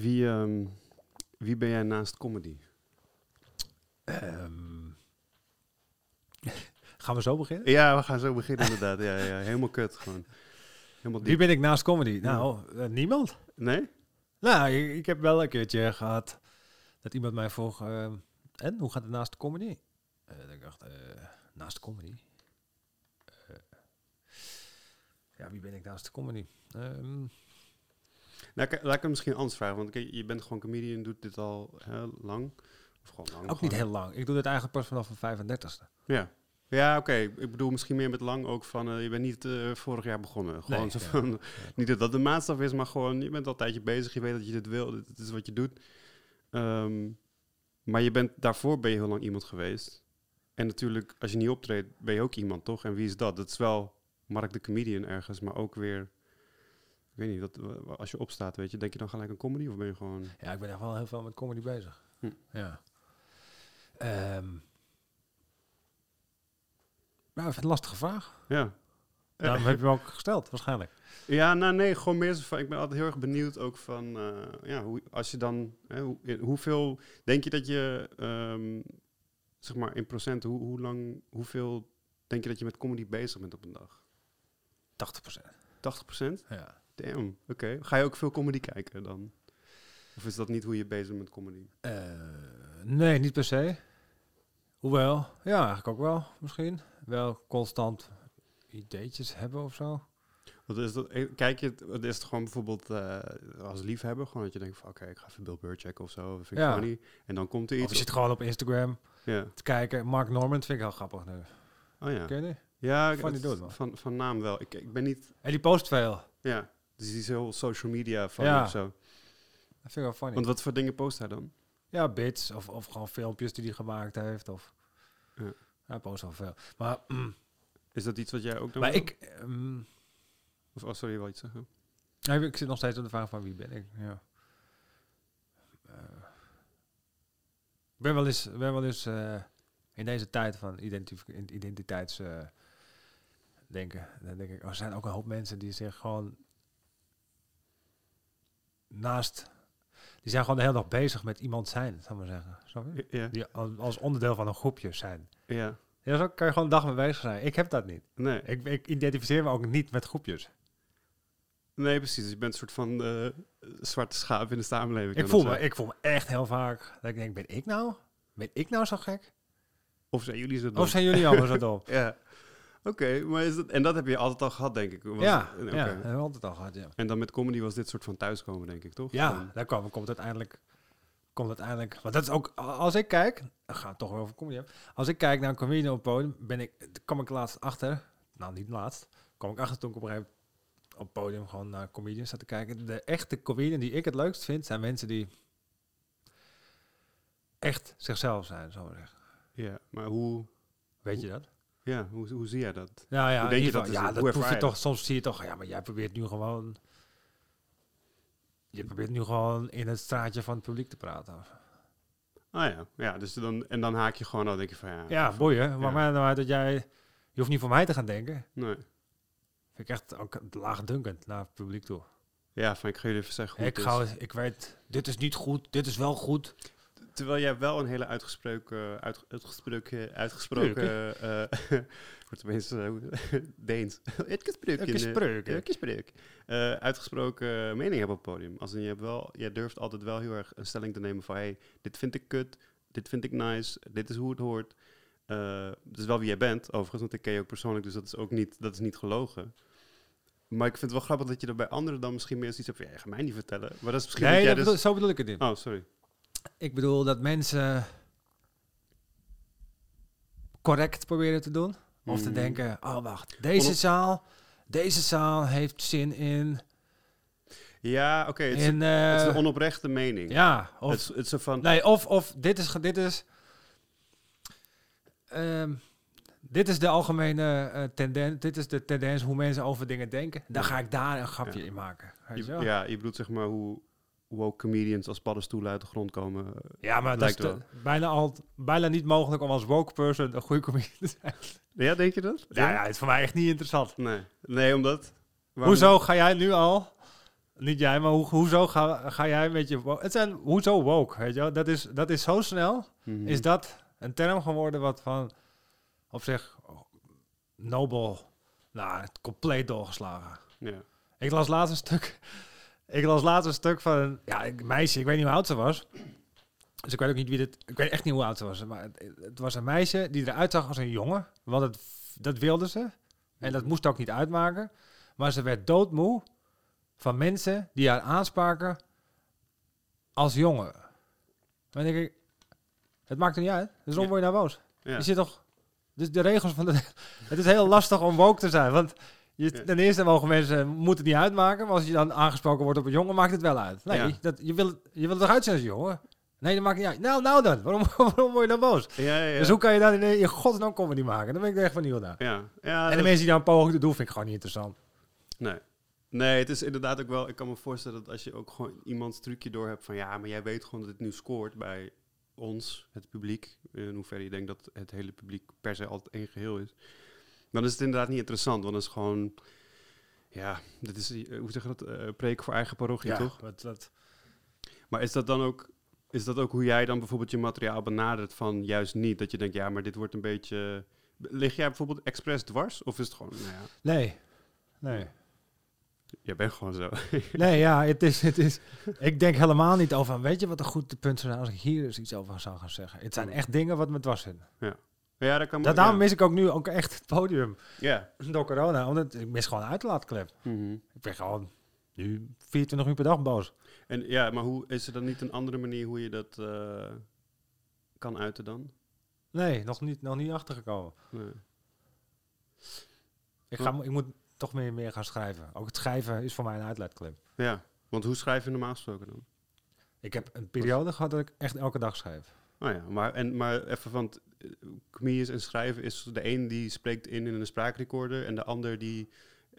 Wie, ehm, wie ben jij naast comedy? Ehm, gaan we zo beginnen? Ja, we gaan zo beginnen inderdaad. Ja, ja, helemaal kut gewoon. Helemaal Wie ben ik naast comedy? Nou, eh, niemand. Nee? Nou, ik, ik heb wel een keertje gehad dat iemand mij vroeg... ehm, en, hoe gaat het naast de comedy? Dat ik dacht, eh, naast de comedy? Ja, wie ben ik naast de comedy? Ehm, Nou, laat ik hem misschien anders vragen. Want kijk, je bent gewoon comedian, doet dit al heel lang. Of gewoon lang. ook niet heel lang. Ik doe dit eigenlijk pas vanaf mijn 35ste. Ja. Ja, oké. Ik bedoel misschien meer met lang ook van... eh, je bent niet eh, vorig jaar begonnen. Gewoon Nee, zo ja. van... Niet dat dat de maatstaf is, maar gewoon... Je bent al een tijdje bezig. Je weet dat je dit wil. Dit, dit is wat je doet. Ehm, maar je bent... Daarvoor ben je heel lang iemand geweest. En natuurlijk, als je niet optreedt, ben je ook iemand, toch? En wie is dat? Dat is wel Mark de Comedian ergens, maar ook weer... Ik weet niet, dat, eh, als je opstaat, weet je, denk je dan gelijk aan comedy? Of ben je gewoon... Ja, ik ben echt wel heel veel met comedy bezig. Hm. Ja. Ehm, nou, een lastige vraag. Ja. Daarom heb je hem ook gesteld, waarschijnlijk. Ja, nou nee, gewoon meer van, ik ben altijd heel erg benieuwd ook van, eh, ja, hoe, als je dan, hè, hoe, in- hoeveel, denk je dat je, ehm, zeg maar in procent, hoe, hoe lang, hoeveel denk je dat je met comedy bezig bent op een dag? 80 procent. 80 procent? Ja. Damn, oké. Ga je ook veel comedy kijken dan? Of is dat niet hoe je bezig bent met comedy? Eh, nee, niet per se. Hoewel, ja, eigenlijk ook wel, misschien. Wel constant ideetjes hebben of zo. Wat is dat, eh, kijk je, het- wat is het gewoon bijvoorbeeld eh, als liefhebber, gewoon dat je denkt van, oké, ik ga even Bill Burr checken of zo, vind ik Ja. funny. En dan komt er Of iets. je zit gewoon op Instagram ja. te kijken. Mark Norman vind ik heel grappig nu. Oh ja. Ken je die? Ja, ik- Funny het- dude, man. van, van naam wel. Ik, ik ben niet, En die post veel. ja, dus die is heel social media van Ja. of zo. Dat vind ik wel funny. Want wat voor dingen post hij dan? Ja, bits of, of gewoon filmpjes die hij gemaakt heeft. Of, Ja. Hij post wel veel. Maar, mm, Is dat iets wat jij ook doet? maar ik, ehm, Of, oh, sorry, je wil iets zeggen? ja, ik zit nog steeds op de vraag van wie ben ik. Ja. Eh, ik ben wel eens, ben wel eens eh, in deze tijd van identif identiteits eh, denken. Dan denk ik, oh, er zijn ook een hoop mensen die zich gewoon naast... Die zijn gewoon de hele dag bezig met iemand zijn, zou maar zeggen. Ja. Die als onderdeel van een groepje zijn. Ja. Ja, zo kan je gewoon een dag mee bezig zijn. Ik heb dat niet. Nee. Ik, ik identificeer me ook niet met groepjes. nee, precies. Dus je bent een soort van eh, zwarte schaap in de samenleving. Ik voel, me, ik voel me echt heel vaak dat ik denk, ben ik nou? Ben ik nou zo gek? Of zijn jullie zo dom? Of zijn jullie allemaal zo dom? Ja. Oké, maar is dat... En dat heb je altijd al gehad, denk ik. Was- ja, ja, dat hebben we altijd al gehad, ja. En dan met comedy was dit soort van thuiskomen, denk ik, toch? Ja, daar kwam, komt uiteindelijk... Komt uiteindelijk... Want dat is ook... Als ik kijk... Dan gaat het toch weer over comedy. hebben. Als ik kijk naar een comedian op het podium... Ben ik, kom ik laatst achter... Nou, niet laatst. Kom ik achter toen ik op een gegeven moment op het podium gewoon naar comedians zat te kijken. De echte comedian die ik het leukst vind... Zijn mensen die... Echt zichzelf zijn, zo maar zeggen. ja, maar hoe... Weet je dat? Ja, hoe, hoe zie jij dat? Nou ja, Hoe denk je dat is? ja, dat proef je toch. Soms zie je toch, ja, maar jij probeert nu gewoon. Je probeert nu gewoon in het straatje van het publiek te praten. Ah ja, ja dus dan, en dan haak je gewoon, dan denk je van ja... Ja, boeien. Maar nou uit dat jij. Je hoeft niet voor mij te gaan denken. Nee. Vind ik echt ook laagdunkend naar het publiek toe. Ja, van ik ga jullie even zeggen hoe ik, het ga, ik weet, dit is niet goed, dit is wel goed. Terwijl jij wel een hele uitgesproken, uit, uitgesproken, uitgesproken, eh wordt Deens. Uitgesproken. eh, Uitgesproken. uitgesproken. Eh, uitgesproken mening hebben op het podium. Als in, je, hebt wel, je durft altijd wel heel erg een stelling te nemen van, hey, dit vind ik kut, dit vind ik nice, dit is hoe het hoort. Eh dat is wel wie jij bent, overigens, want ik ken je ook persoonlijk, dus dat is ook niet, dat is niet gelogen. Maar ik vind het wel grappig dat je er bij anderen dan misschien meer zoiets hebt van, ja, je gaat mij niet vertellen. Maar dat is misschien Nee, dat jij dus... bedoel- zo bedoel ik het niet. Oh, sorry. Ik bedoel dat mensen correct proberen te doen. Of te Mhm. denken, oh wacht, deze zaal, deze zaal heeft zin in... Ja, oké, het, is- in het is eh, een onoprechte mening. ja, of, het, is, het is van... nee, of, of dit is, dit is, ehm, dit is de algemene eh, tendens, dit is de tendens hoe mensen over dingen denken. Dan ga ik daar een grapje Ja. in maken. Weet Je, je wel? ja, je bedoelt zeg maar hoe woke comedians als paddenstoelen uit de grond komen. Ja, maar dat is te- bijna, al, bijna niet mogelijk om als woke person een goede comedian te zijn. Ja, denk je dat? Ja, ja, het is voor mij echt niet interessant. Nee. Nee, omdat... waarom- Hoezo ga jij nu al niet jij, maar hoe, hoezo ga, ga jij met je... Het zijn, hoezo woke, weet je wel? Dat is, dat is zo snel. Mhm. Is dat een term geworden wat van op zich oh, nobel, nou, compleet doorgeslagen. Ja. Ik las laatst een stuk. Ik las laatst een stuk van een ja, een meisje. Ik weet niet hoe oud ze was. Dus ik weet ook niet wie dit. Ik weet echt niet hoe oud ze was. Maar het, het was een meisje die eruit zag als een jongen. Want het, dat wilde ze. En dat moest ook niet uitmaken. Maar ze werd doodmoe van mensen die haar aanspraken als jongen. Dan denk ik, het maakt er niet uit. Dus waarom Ja. word je nou boos? Ja. Je zit toch... Dus de regels van de... Het is heel lastig om woke te zijn. Want je, ten eerste mogen mensen moeten het niet uitmaken. Maar als je dan aangesproken wordt op een jongen, maakt het wel uit. Nee, Ja. dat, je, wil, je wil er toch uit zijn jongen? Nee, dat maakt niet uit. Nou, nou dan. Waarom, waarom word je dan boos? Ja, ja. Dus hoe kan je dan in, in godsnaam comedy maken? Dan ben ik er echt van nieuw naar. Ja, ja En de dat- mensen die daar een poging te doen, vind ik gewoon niet interessant. Nee. Nee, het is inderdaad ook wel... Ik kan me voorstellen dat als je ook gewoon iemands trucje door hebt van... Ja, maar jij weet gewoon dat het nu scoort bij ons, het publiek. In hoeverre je denkt dat het hele publiek per se altijd één geheel is. Dan is het inderdaad niet interessant, want dan is gewoon... Ja, dit is, eh, hoe zeg je dat? eh preken voor eigen parochie, toch? Wat, wat, Maar is dat dan ook... Is dat ook hoe jij dan bijvoorbeeld je materiaal benadert van juist niet? Dat je denkt, ja, maar dit wordt een beetje... Lig jij bijvoorbeeld expres dwars? Of is het gewoon, nou ja, nee. Nee. jij bent gewoon zo. Nee, ja, het is, het is... Ik denk helemaal niet over... Weet je wat een goed punt zou zijn als ik hier eens iets over zou gaan zeggen? Het zijn echt dingen wat me dwars zitten. ja, dat kan Da- ja. daarom mis ik ook nu ook echt het podium Ja. door corona. Omdat ik mis gewoon een uitlaatklep. Mhm. Ik ben gewoon nu 24 uur per dag boos. En ja, maar hoe is er dan niet een andere manier hoe je dat eh, kan uiten dan? Nee, nog niet, nog niet achtergekomen. Nee. Ik, ga, ik moet toch meer, meer gaan schrijven. Ook het schrijven is voor mij een uitlaatklep. Ja, want hoe schrijf je normaal gesproken dan? Ik heb een periode gehad dat ik echt elke dag schrijf. Oh ja, maar, en, maar even van uh, comedians en schrijven is de een die spreekt in in een spraakrecorder en de ander die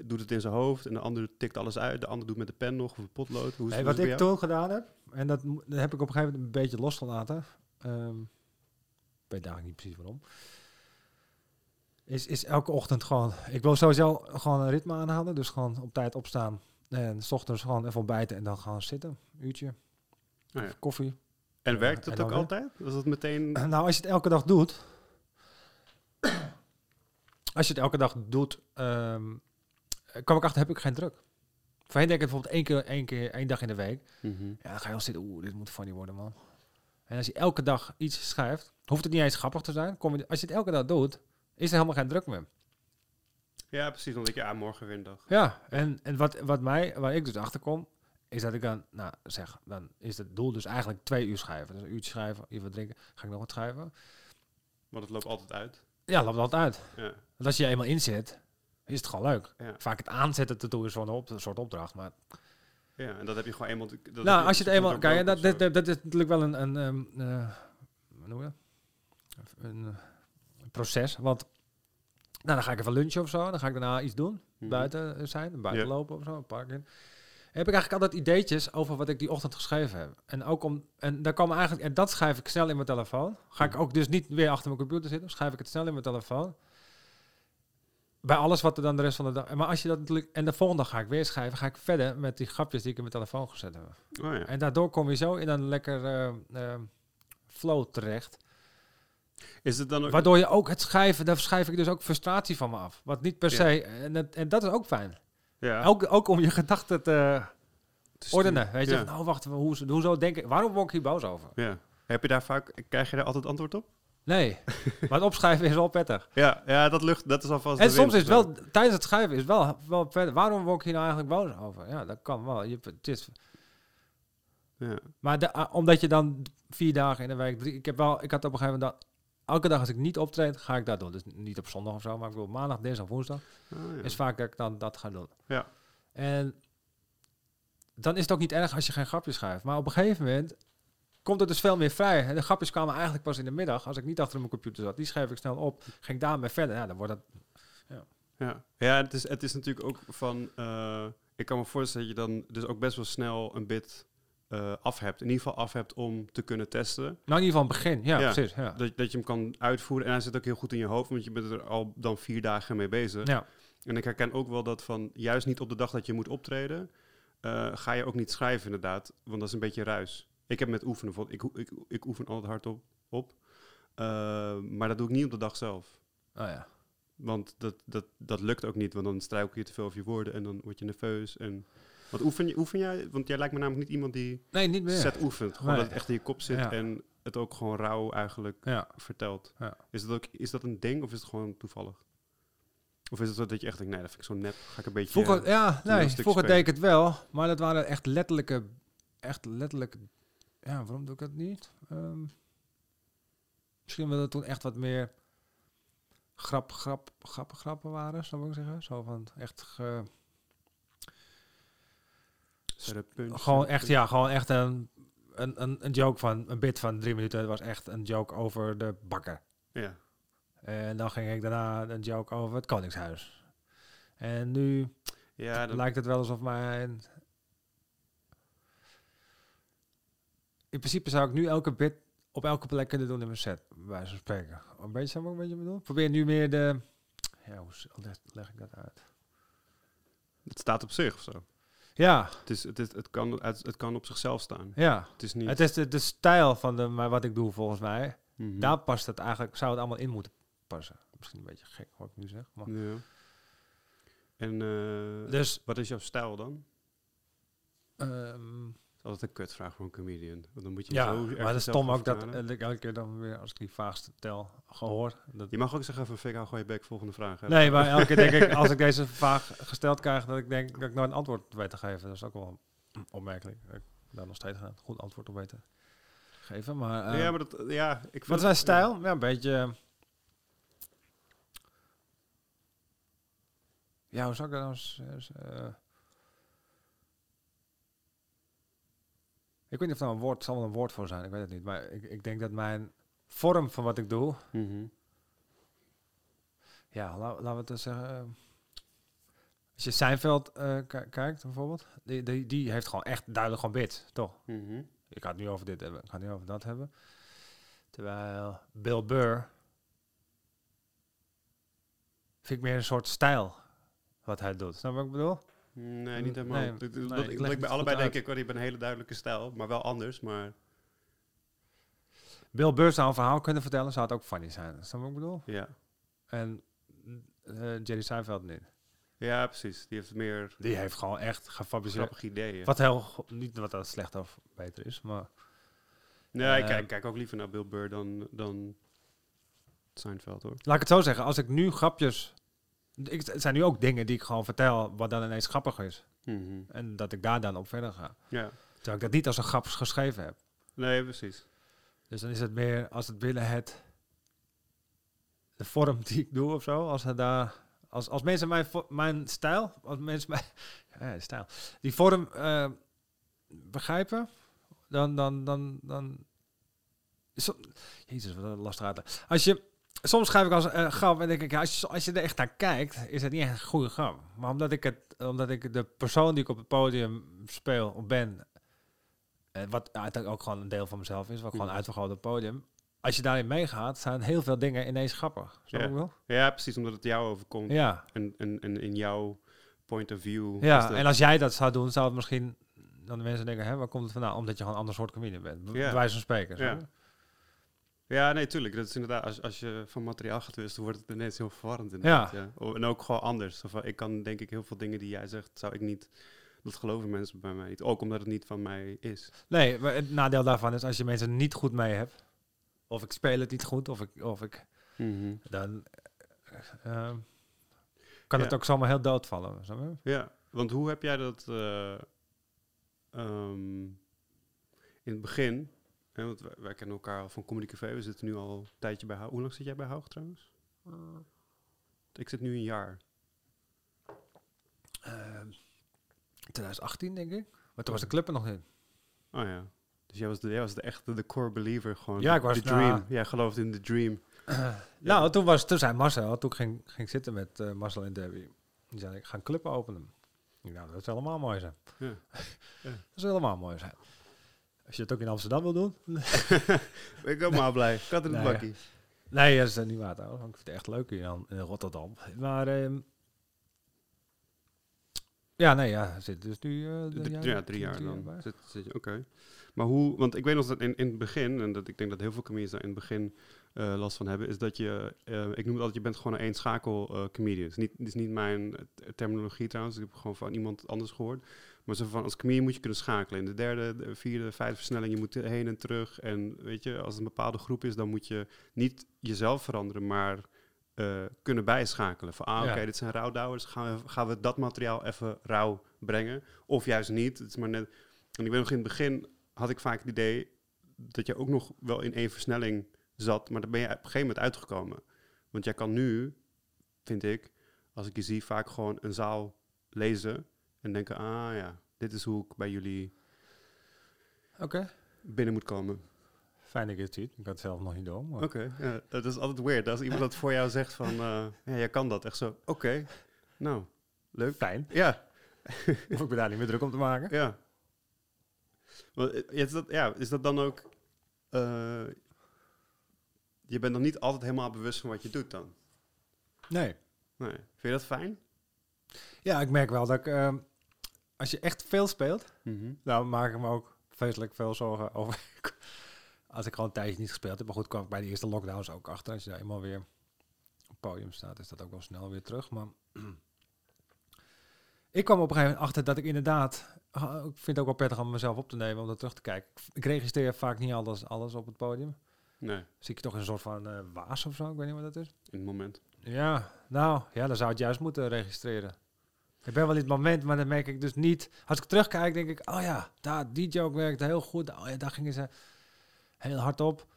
doet het in zijn hoofd en de ander tikt alles uit, de ander doet met de pen nog of een potlood. Hoe is wat ik toen gedaan heb, en dat, heb ik op een gegeven moment een beetje losgelaten. Ehm ik weet eigenlijk niet precies waarom. Is, is elke ochtend gewoon... Ik wil sowieso gewoon een ritme aanhouden. Dus gewoon op tijd opstaan. En s ochtends gewoon even ontbijten en dan gaan zitten. Een uurtje. Oh ja. Koffie. En werkt en dan ook altijd? Was dat meteen... Nou, als je het elke dag doet... als je het elke dag doet... ehm kwam ik achter, heb ik geen druk. Voorheen denk ik bijvoorbeeld één keer, één keer, één dag in de week. Mhm. Ja, dan ga je al zitten, oeh, dit moet funny worden, man. En als je elke dag iets schrijft, hoeft het niet eens grappig te zijn. Kom je, als je het elke dag doet, is er helemaal geen druk meer. Ja, precies, want ik ja, morgen weer een dag. Ja, en, en wat, wat mij, waar ik dus achter kom, is dat ik dan, nou zeg, dan is het doel dus eigenlijk twee uur schrijven. Dus een uurtje schrijven, even wat drinken, ga ik nog wat schrijven. Want het loopt altijd uit. Ja, loopt altijd uit. Ja. Want als je eenmaal inzet, is het gewoon leuk. Ja. Vaak het aanzetten ertoe is zo'n op, een soort opdracht, maar ja, en dat heb je gewoon eenmaal... Dat nou, als je het eenmaal... Kijk, dat, dat, dat, dat is natuurlijk wel een... een hoe noem je dat? Een, een proces, want... Nou, dan ga ik even lunchen of zo. Dan ga ik daarna iets doen. Mhm. Buiten zijn, buiten Ja. lopen of zo, een park in. Heb ik eigenlijk altijd ideetjes over wat ik die ochtend geschreven heb. En ook om... En daar komen eigenlijk... En dat schrijf ik snel in mijn telefoon. Ga ik ook dus niet weer achter mijn computer zitten. Schrijf ik het snel in mijn telefoon. Bij alles wat er dan de rest van de dag... Maar als je dat natuurlijk... En de volgende dag ga ik weer schrijven. Ga ik verder met die grapjes die ik in mijn telefoon gezet heb. Oh ja. En daardoor kom je zo in een lekker eh, eh, flow terecht. Is het dan ook... Waardoor je ook het schrijven, daar schrijf ik dus ook frustratie van me af. Wat niet per Ja. se, en dat, en dat is ook fijn. Ja, Ook, ook om je gedachten te ordenen. Weet je, Ja. nou wacht, hoe, hoezo denk ik, waarom word ik hier boos over? Ja. Heb je daar vaak... Krijg je daar altijd antwoord op? Nee, maar het opschrijven is wel prettig. Ja, ja dat, lucht, dat is alvast En soms is het wel, tijdens het schrijven is het wel, wel prettig. Waarom word ik hier nou eigenlijk boos over? Ja, dat kan wel. Je, het is, Ja. Maar de, ah, omdat je dan vier dagen in de week, drie, ik heb wel, ik had op een gegeven moment, elke dag als ik niet optreed, ga ik dat doen. Dus niet op zondag of zo, maar ik wil maandag, dinsdag, woensdag, Ah, ja. is vaak dat ik dan dat ga doen. Ja. En dan is het ook niet erg als je geen grapjes schrijft. Maar op een gegeven moment komt het dus veel meer vrij. En de grapjes kwamen eigenlijk pas in de middag, als ik niet achter mijn computer zat. Die schreef ik snel op, ging ik daarmee verder. Ja, dan wordt het... Ja, ja het, is, het is natuurlijk ook van... eh, ik kan me voorstellen dat je dan dus ook best wel snel een bit eh, af hebt. In ieder geval af hebt om te kunnen testen. Nou, in ieder geval begin. Ja, Ja. precies. Ja. Dat, dat je hem kan uitvoeren. En hij zit ook heel goed in je hoofd, want je bent er al dan vier dagen mee bezig. ja. En ik herken ook wel dat van juist niet op de dag dat je moet optreden. eh, ga je ook niet schrijven inderdaad, want dat is een beetje ruis. Ik heb met oefenen, ik, ik, ik oefen altijd hardop op, uh, maar dat doe ik niet op de dag zelf. Oh ja. Want dat, dat, dat lukt ook niet, want dan struikel je te veel over je woorden en dan word je nerveus. En, wat oefen, oefen jij? Want jij lijkt me namelijk niet iemand die nee, niet meer. set oefent. Gewoon nee. dat het echt in je kop zit ja. en het ook gewoon rauw eigenlijk ja. vertelt. Ja. Is, dat ook, is dat een ding of is het gewoon toevallig? Of is het zo dat je echt denkt, nee, dat vind ik zo net, ga ik een beetje... Vroeger, ja, nee, vroeger deed ik het wel, maar dat waren echt letterlijke, echt letterlijk, ja, waarom doe ik dat niet? Um, misschien wel dat toen echt wat meer grap, grap, grappen, grappen waren, zou ik zeggen. Zo van echt ge, gewoon echt, ja, gewoon echt een, een, een, een joke van, een bit van drie minuten. Het was echt een joke over de bakker. Ja. En dan ging ik daarna een joke over het Koningshuis. En nu ja, dat lijkt het wel alsof mijn... In principe zou ik nu elke bit op elke plek kunnen doen in mijn set, bij zo'n spreken. Een beetje, zou ik een beetje bedoel? Probeer nu meer de... Ja, hoe leg, leg ik dat uit? Het staat op zich of zo. Ja. Het, is, het, is, het, kan, het, het kan op zichzelf staan. Ja. Het is niet... Het is de, de stijl van de, maar wat ik doe volgens mij. Mm -hmm. Daar past het eigenlijk, zou het allemaal in moeten passen. Misschien een beetje gek wat ik nu zeg. Maar. Ja. En uh, dus, wat is jouw stijl dan? Um, altijd een kutvraag voor een comedian. Want dan moet je ja, zo maar dat is stom ook dat ik elke keer dan weer, als ik die vraag stel, gehoor. Dat je mag ook zeggen van Fik, hou je bek, volgende vraag. Hè? Nee, maar elke keer denk ik, als ik deze vraag gesteld krijg, dat ik denk dat ik nooit een antwoord weet te geven. Dat is ook wel opmerkelijk. Ik daar nog steeds een goed antwoord op weten geven. Maar, uh, ja, maar dat, ja, ik wat is mijn stijl? Ja, ja een beetje... Ja, hoe zou ik dat nou eens... Uh, ik weet niet of dat een woord zal wel een woord voor zijn, ik weet het niet. Maar ik, ik denk dat mijn vorm van wat ik doe... Mm -hmm. Ja, laten la we het dus zeggen... Uh, als je Seinfeld uh, kijkt bijvoorbeeld, die, die, die heeft gewoon echt duidelijk gewoon bit, toch? Mm -hmm. Ik ga het nu over dit hebben, ik ga het nu over dat hebben. Terwijl Bill Burr vind ik meer een soort stijl wat hij doet. Snap wat ik bedoel? Nee, niet helemaal. Nee, ik, nee, ik, bij allebei denk ik, oh, die hebben een hele duidelijke stijl, maar wel anders. Maar Bill Burr zou een verhaal kunnen vertellen, zou het ook funny zijn. Snap wat ik bedoel? ja. En uh, Jerry Seinfeld niet. Ja, precies. Die heeft meer Die heeft gewoon echt gefabriceerd. grappige ideeën. Wat heel, niet wat dat slecht of beter is, maar Nee, ik Eh, kijk, kijk ook liever naar Bill Burr dan, dan Seinfeld, hoor. laat ik het zo zeggen. Als ik nu grapjes... Ik, het zijn nu ook dingen die ik gewoon vertel, wat dan ineens grappig is. Mhm. En dat ik daar dan op verder ga. Ja. Terwijl ik dat niet als een grap geschreven heb. Nee, precies. Dus dan is het meer als het binnen het de vorm die ik doe of zo. Als het daar als, als mensen mijn, mijn stijl, als mensen mijn ja, stijl, die vorm eh, begrijpen, dan dan dan dan. Zo, Jezus, wat een lastig. Als je soms schrijf ik als eh, grap en denk ik, ja, als je als je er echt naar kijkt, is het niet echt een goede grap. Maar omdat ik het, omdat ik de persoon die ik op het podium speel of ben, eh, wat uiteindelijk ook gewoon een deel van mezelf is, wat gewoon uitvergroot op het podium. Als je daarin meegaat, zijn heel veel dingen ineens grappig. Snap Ja. ik wel? Ja, precies, omdat het jou overkomt. Ja, En, en, en in jouw point of view. ja. en als jij dat zou doen, zou het misschien dan de mensen denken, hè, waar komt het vandaan? Omdat je gewoon een ander soort comedian bent. Bij Ja. wijze van spreken. Ja. Ja, nee, tuurlijk. Dat is inderdaad, als, als je van materiaal gaat wisselen, wordt het ineens heel verwarrend. Inderdaad, ja. Oh, En ook gewoon anders. Van, ik kan denk ik heel veel dingen die jij zegt, zou ik niet, dat geloven mensen bij mij niet. Ook omdat het niet van mij is. Nee, maar het nadeel daarvan is als je mensen niet goed mee hebt, of ik speel het niet goed, of ik, of ik dan eh, eh, kan het Ja. ook zomaar heel doodvallen. Ja, want hoe heb jij dat eh, ehm, in het begin, want wij, wij kennen elkaar al van Comedy Café, we zitten nu al een tijdje bij Haug. Hoe lang zit jij bij Haug trouwens? Ik zit nu een jaar. Eh, 2018 denk ik. Maar toen was de club er nog in. Oh ja. Dus jij was de, jij was de echte de core believer gewoon. Ja, ik was de dream. Jij geloofde in de dream. Nou, toen, was, toen zei Marcel, toen ging, ging zitten met eh, Marcel en Debbie. Die zei, ik ga een club openen. Dacht, dat zou helemaal mooi zijn. Ja. Dat zou helemaal mooi zijn. Als je het ook in Amsterdam wil doen. Ben ik ook maar blij. Kat in het Nee, bakkie. Nee, dat is niet waar trouwens. Ik vind het echt leuk hier in, in Rotterdam. Maar ehm, Ja, nee, ja, zit dus nu... eh, de jaar- ja, drie jaar dan. Zit, zit Oké. Maar hoe, want ik weet nog dat in, in het begin, en dat ik denk dat heel veel comedians daar in het begin eh, last van hebben, is dat je, eh, ik noem het altijd, je bent gewoon een één schakel eh comedian. Het is niet, het is niet mijn terminologie trouwens, ik heb gewoon van iemand anders gehoord. Maar zo van, als comedian moet je kunnen schakelen. In de derde, de vierde, vijfde versnelling, je moet heen en terug. En weet je, als het een bepaalde groep is, dan moet je niet jezelf veranderen, maar eh, kunnen bijschakelen. Van, ah, Ja. oké, dit zijn rouwdouwers, gaan we, gaan we dat materiaal even rauw brengen? Of juist niet. Het is maar net. En ik weet nog in het begin had ik vaak het idee dat je ook nog wel in één versnelling zat, maar daar ben je op een gegeven moment uitgekomen. Want jij kan nu, vind ik, als ik je zie, vaak gewoon een zaal lezen en denken, ah ja, dit is hoe ik bij jullie binnen moet komen. fijn dat je het ziet. Ik had het zelf nog niet door. Oké, ja, dat is altijd weird. Als iemand dat voor jou zegt van, eh, ja, jij kan dat. Echt zo, oké, nou, leuk. Fijn. Ja, Hoef ik me daar niet meer druk om te maken. Ja. Eh, is, dat, ja, is dat dan ook... eh, je bent dan niet altijd helemaal bewust van wat je doet dan? Nee. Nee. Vind je dat fijn? Ja, ik merk wel dat ik... ehm, als je echt veel speelt, Mhm. nou maak ik me ook vreselijk veel zorgen over... als ik gewoon een tijdje niet gespeeld heb. Maar goed, kwam ik bij de eerste lockdowns ook achter. Als je daar eenmaal weer op het podium staat, is dat ook wel snel weer terug. Maar ik kwam op een gegeven moment achter dat ik inderdaad... ah, ik vind het ook wel prettig om mezelf op te nemen, om dat terug te kijken. Ik, ik registreer vaak niet alles, alles op het podium. Nee, Zie ik toch een soort van eh, waas of zo? Ik weet niet wat dat is. in het moment. Ja, nou, ja, dan zou het juist moeten registreren. Ik ben wel in het moment, maar dan merk ik dus niet. Als ik terugkijk, denk ik, oh ja, daar, die joke werkte heel goed. Oh ja, daar gingen ze heel hard op.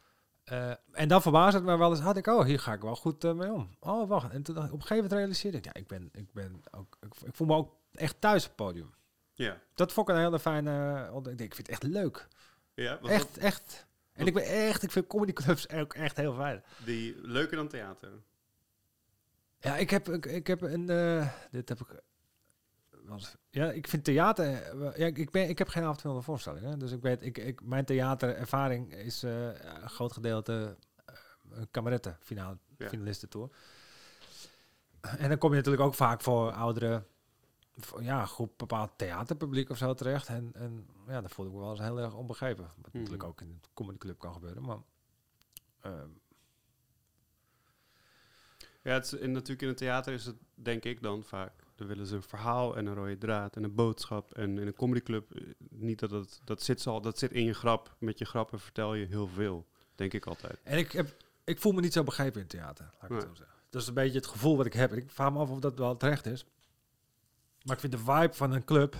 Eh, en dan verbaasde het me wel eens, had ik, oh, hier ga ik wel goed eh, mee om. Oh, wacht. En toen op een gegeven moment realiseerde ik, ja, ik ben, ik ben ook, ik, ik voel me ook echt thuis op het podium. Ja. Dat vond ik een hele fijne, ont- ik denk, ik vind het echt leuk. Ja, Echt, echt. En ik ben echt, ik vind comedyclubs ook echt heel fijn. die leuker dan theater? Ja, ik heb, ik, ik heb een. dit heb ik. Eh, Ja, ik vind theater. eh, Ja, ik, ben, ik heb geen avondvullende voorstelling. Hè, dus ik weet, ik, ik, mijn theaterervaring is eh, een groot gedeelte uh, kameretten, finale, Ja. finalisten tour. En dan kom je natuurlijk ook vaak voor oudere, voor, ja, groep bepaald theaterpubliek of zo terecht. En, en ja, dat voel ik me wel eens heel erg onbegrepen. Wat Mhm. natuurlijk ook in een comedyclub kan gebeuren. Maar ehm, Ja, het natuurlijk in het theater is het, denk ik dan vaak, dan willen ze een verhaal en een rode draad en een boodschap. En in een comedyclub, eh, niet dat het, dat zit, al, dat zit in je grap. Met je grappen vertel je heel veel, denk ik altijd. En ik, heb, ik voel me niet zo begrepen in theater, laat ik Nee. het zo zeggen. Dat is een beetje het gevoel wat ik heb. Ik vraag me af of dat wel terecht is. Maar ik vind de vibe van een club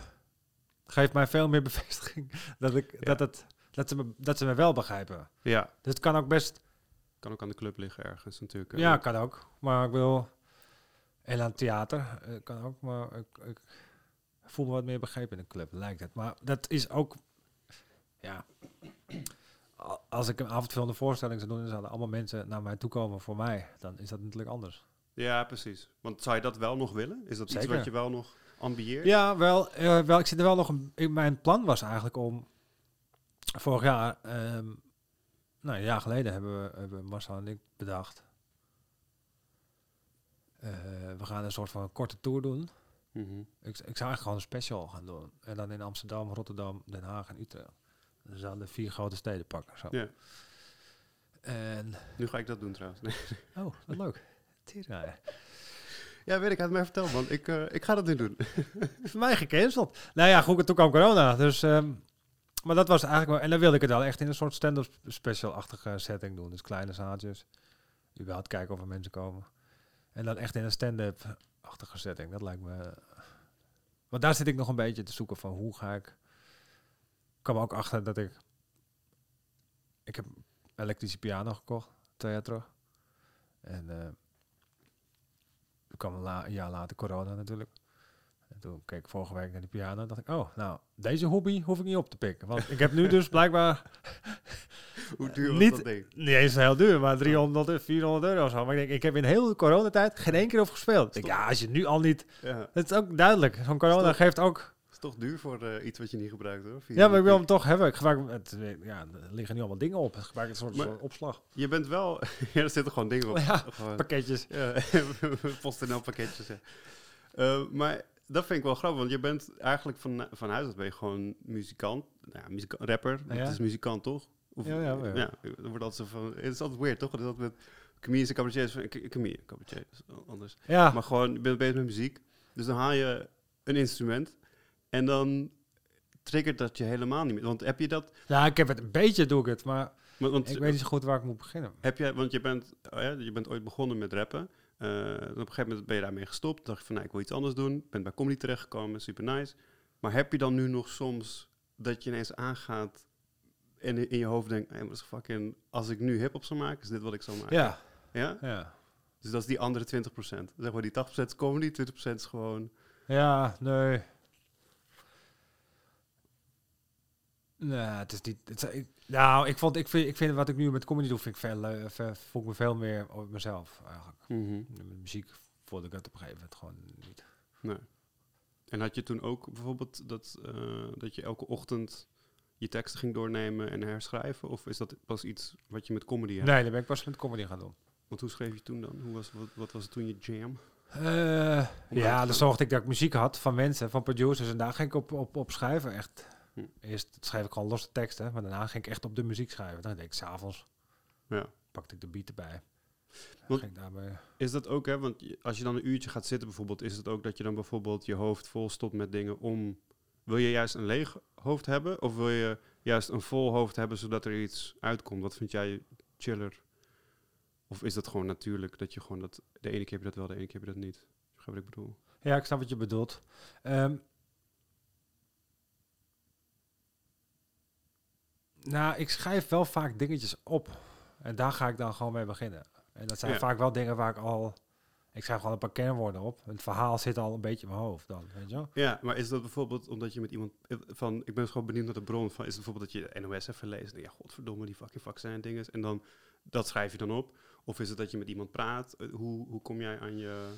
geeft mij veel meer bevestiging dat, ik, dat, het, dat, ze me, dat ze me wel begrijpen. Ja, Dus het kan ook best... kan ook aan de club liggen ergens natuurlijk. Ja, kan ook. Maar ik wil... En aan theater eh, kan ook. Maar ik, ik voel me wat meer begrepen in een club, lijkt het. Maar dat is ook... Ja... Als ik een avondvullende voorstelling zou doen... en zouden allemaal mensen naar mij toe komen voor mij... dan is dat natuurlijk anders. Ja, precies. Want zou je dat wel nog willen? Is dat iets wat je wel nog ambieert? Ja, wel, eh, wel. Ik zit er wel nog een. in Mijn plan was eigenlijk om vorig jaar, ehm, nou een jaar geleden hebben we hebben Marcel en ik bedacht. Eh, we gaan een soort van korte tour doen. Mhm. Ik, ik zou eigenlijk gewoon een special gaan doen. En dan in Amsterdam, Rotterdam, Den Haag en Utrecht. Dus dan de vier grote steden pakken. Zo. Ja. En, Nu ga ik dat doen trouwens. Nee. oh, wat leuk. Tierraaien. Ja, weet ik. Had mij verteld, man. Ik, eh, ik ga dat nu doen. voor mij gecanceld. Nou ja, goed, toen kwam corona. Dus, ehm, maar dat was eigenlijk wel... En dan wilde ik het wel echt in een soort stand-up special-achtige setting doen. Dus kleine zaaltjes. Überhaupt kijken of er mensen komen. En dan echt in een stand-up-achtige setting. Dat lijkt me... Want daar zit ik nog een beetje te zoeken van hoe ga ik... Ik kwam ook achter dat ik... Ik heb elektrische piano gekocht, twee jaar terug. En toen kwam een, la- een jaar later corona natuurlijk. En toen keek ik vorige week naar die piano en dacht ik, oh, nou, deze hobby hoef ik niet op te pikken. Want ik heb nu dus blijkbaar Hoe duur was Niet- dat ding? niet eens heel duur, maar 300, euro, 400 euro of zo. Maar ik denk, ik heb in heel de coronatijd geen één keer over gespeeld. Ik denk, ja, als je nu al niet... Ja, Het is ook duidelijk. Zo'n corona Stop. geeft ook... is toch duur voor eh, iets wat je niet gebruikt, hoor. Ja, maar ik wil hem toch hebben. Ik gebruik. Het, ja, er liggen nu allemaal dingen op. Ik gebruik het een soort, opslag. Je bent wel... ja, er zitten gewoon dingen op. Ja, Gewoon- Pakketjes. Ja, PostNL pakketjes. Ja. Eh, maar dat vind ik wel grappig, want je bent eigenlijk van, van huis uit ben je gewoon muzikant. Nou, ja, muzika- rapper, Ja. het is muzikant toch? Of, Ja, ja, ja. er wordt altijd zo van, het is altijd weird toch? Dat is altijd met comedians en cabaretiers, comedian, cabaretier, is anders. Ja, Maar gewoon, je bent bezig met muziek, dus dan haal je een instrument en dan triggert dat je helemaal niet meer. Want heb je dat, ja, ik heb het een beetje doe ik het, maar want, want ik weet niet zo goed waar ik moet beginnen. heb jij, want je bent, oh ja, je bent ooit begonnen met rappen. Eh, op een gegeven moment ben je daarmee gestopt. Dacht je van, nou, ik wil iets anders doen. Bent bij comedy terechtgekomen, super nice. Maar heb je dan nu nog soms dat je ineens aangaat in in je hoofd denkt, hey, maar dat is fucking, als ik nu hip-hop zou maken, is dit wat ik zou maken? Ja, ja? ja. Dus dat is die andere 20%. Zeg maar, die 80% is comedy, 20% is gewoon... Ja, nee. Nee, het is niet. Het is, ik, nou, ik vond, ik vind, ik vind wat ik nu met comedy doe, vind ik veel, veel- voel ik me veel meer op mezelf eigenlijk. Met muziek voelde ik het op een gegeven moment gewoon niet. Nee. En had je toen ook bijvoorbeeld dat, eh, dat je elke ochtend je teksten ging doornemen en herschrijven? Of is dat pas iets wat je met comedy hebt? Nee, dan ben ik pas met comedy gaan doen. Want hoe schreef je toen dan? Hoe was, wat, wat was toen je jam? Eh, ja, dan zorgde ik dat ik muziek had van mensen, van producers. En daar ging ik op, op, op schrijven, echt. Hm. Eerst schreef ik gewoon losse teksten, maar daarna ging ik echt op de muziek schrijven. Dan deed ik s'avonds, Ja. pakte ik de beat erbij. Daarbij... Is dat ook, hè? Want als je dan een uurtje gaat zitten bijvoorbeeld, is het ook dat je dan bijvoorbeeld je hoofd vol stopt met dingen om... Wil je juist een leeg hoofd hebben? Of wil je juist een vol hoofd hebben zodat er iets uitkomt? Wat vind jij chiller? Of is dat gewoon natuurlijk dat je gewoon dat... De ene keer heb je dat wel, de ene keer heb je dat niet? Begrijp wat ik bedoel? Ja, ik snap wat je bedoelt. Ehm, nou, ik schrijf wel vaak dingetjes op. En daar ga ik dan gewoon mee beginnen. En dat zijn Ja. vaak wel dingen waar ik al... Ik schrijf gewoon een paar kernwoorden op. Het verhaal zit al een beetje in mijn hoofd dan, weet je wel? Ja, maar is dat bijvoorbeeld omdat je met iemand eh, van, ik ben gewoon benieuwd naar de bron van, is het bijvoorbeeld dat je de NOS even leest en ja, godverdomme, die fucking vaccin dingen en dan dat schrijf je dan op? Of is het dat je met iemand praat? Eh, Hoe, hoe kom jij aan je,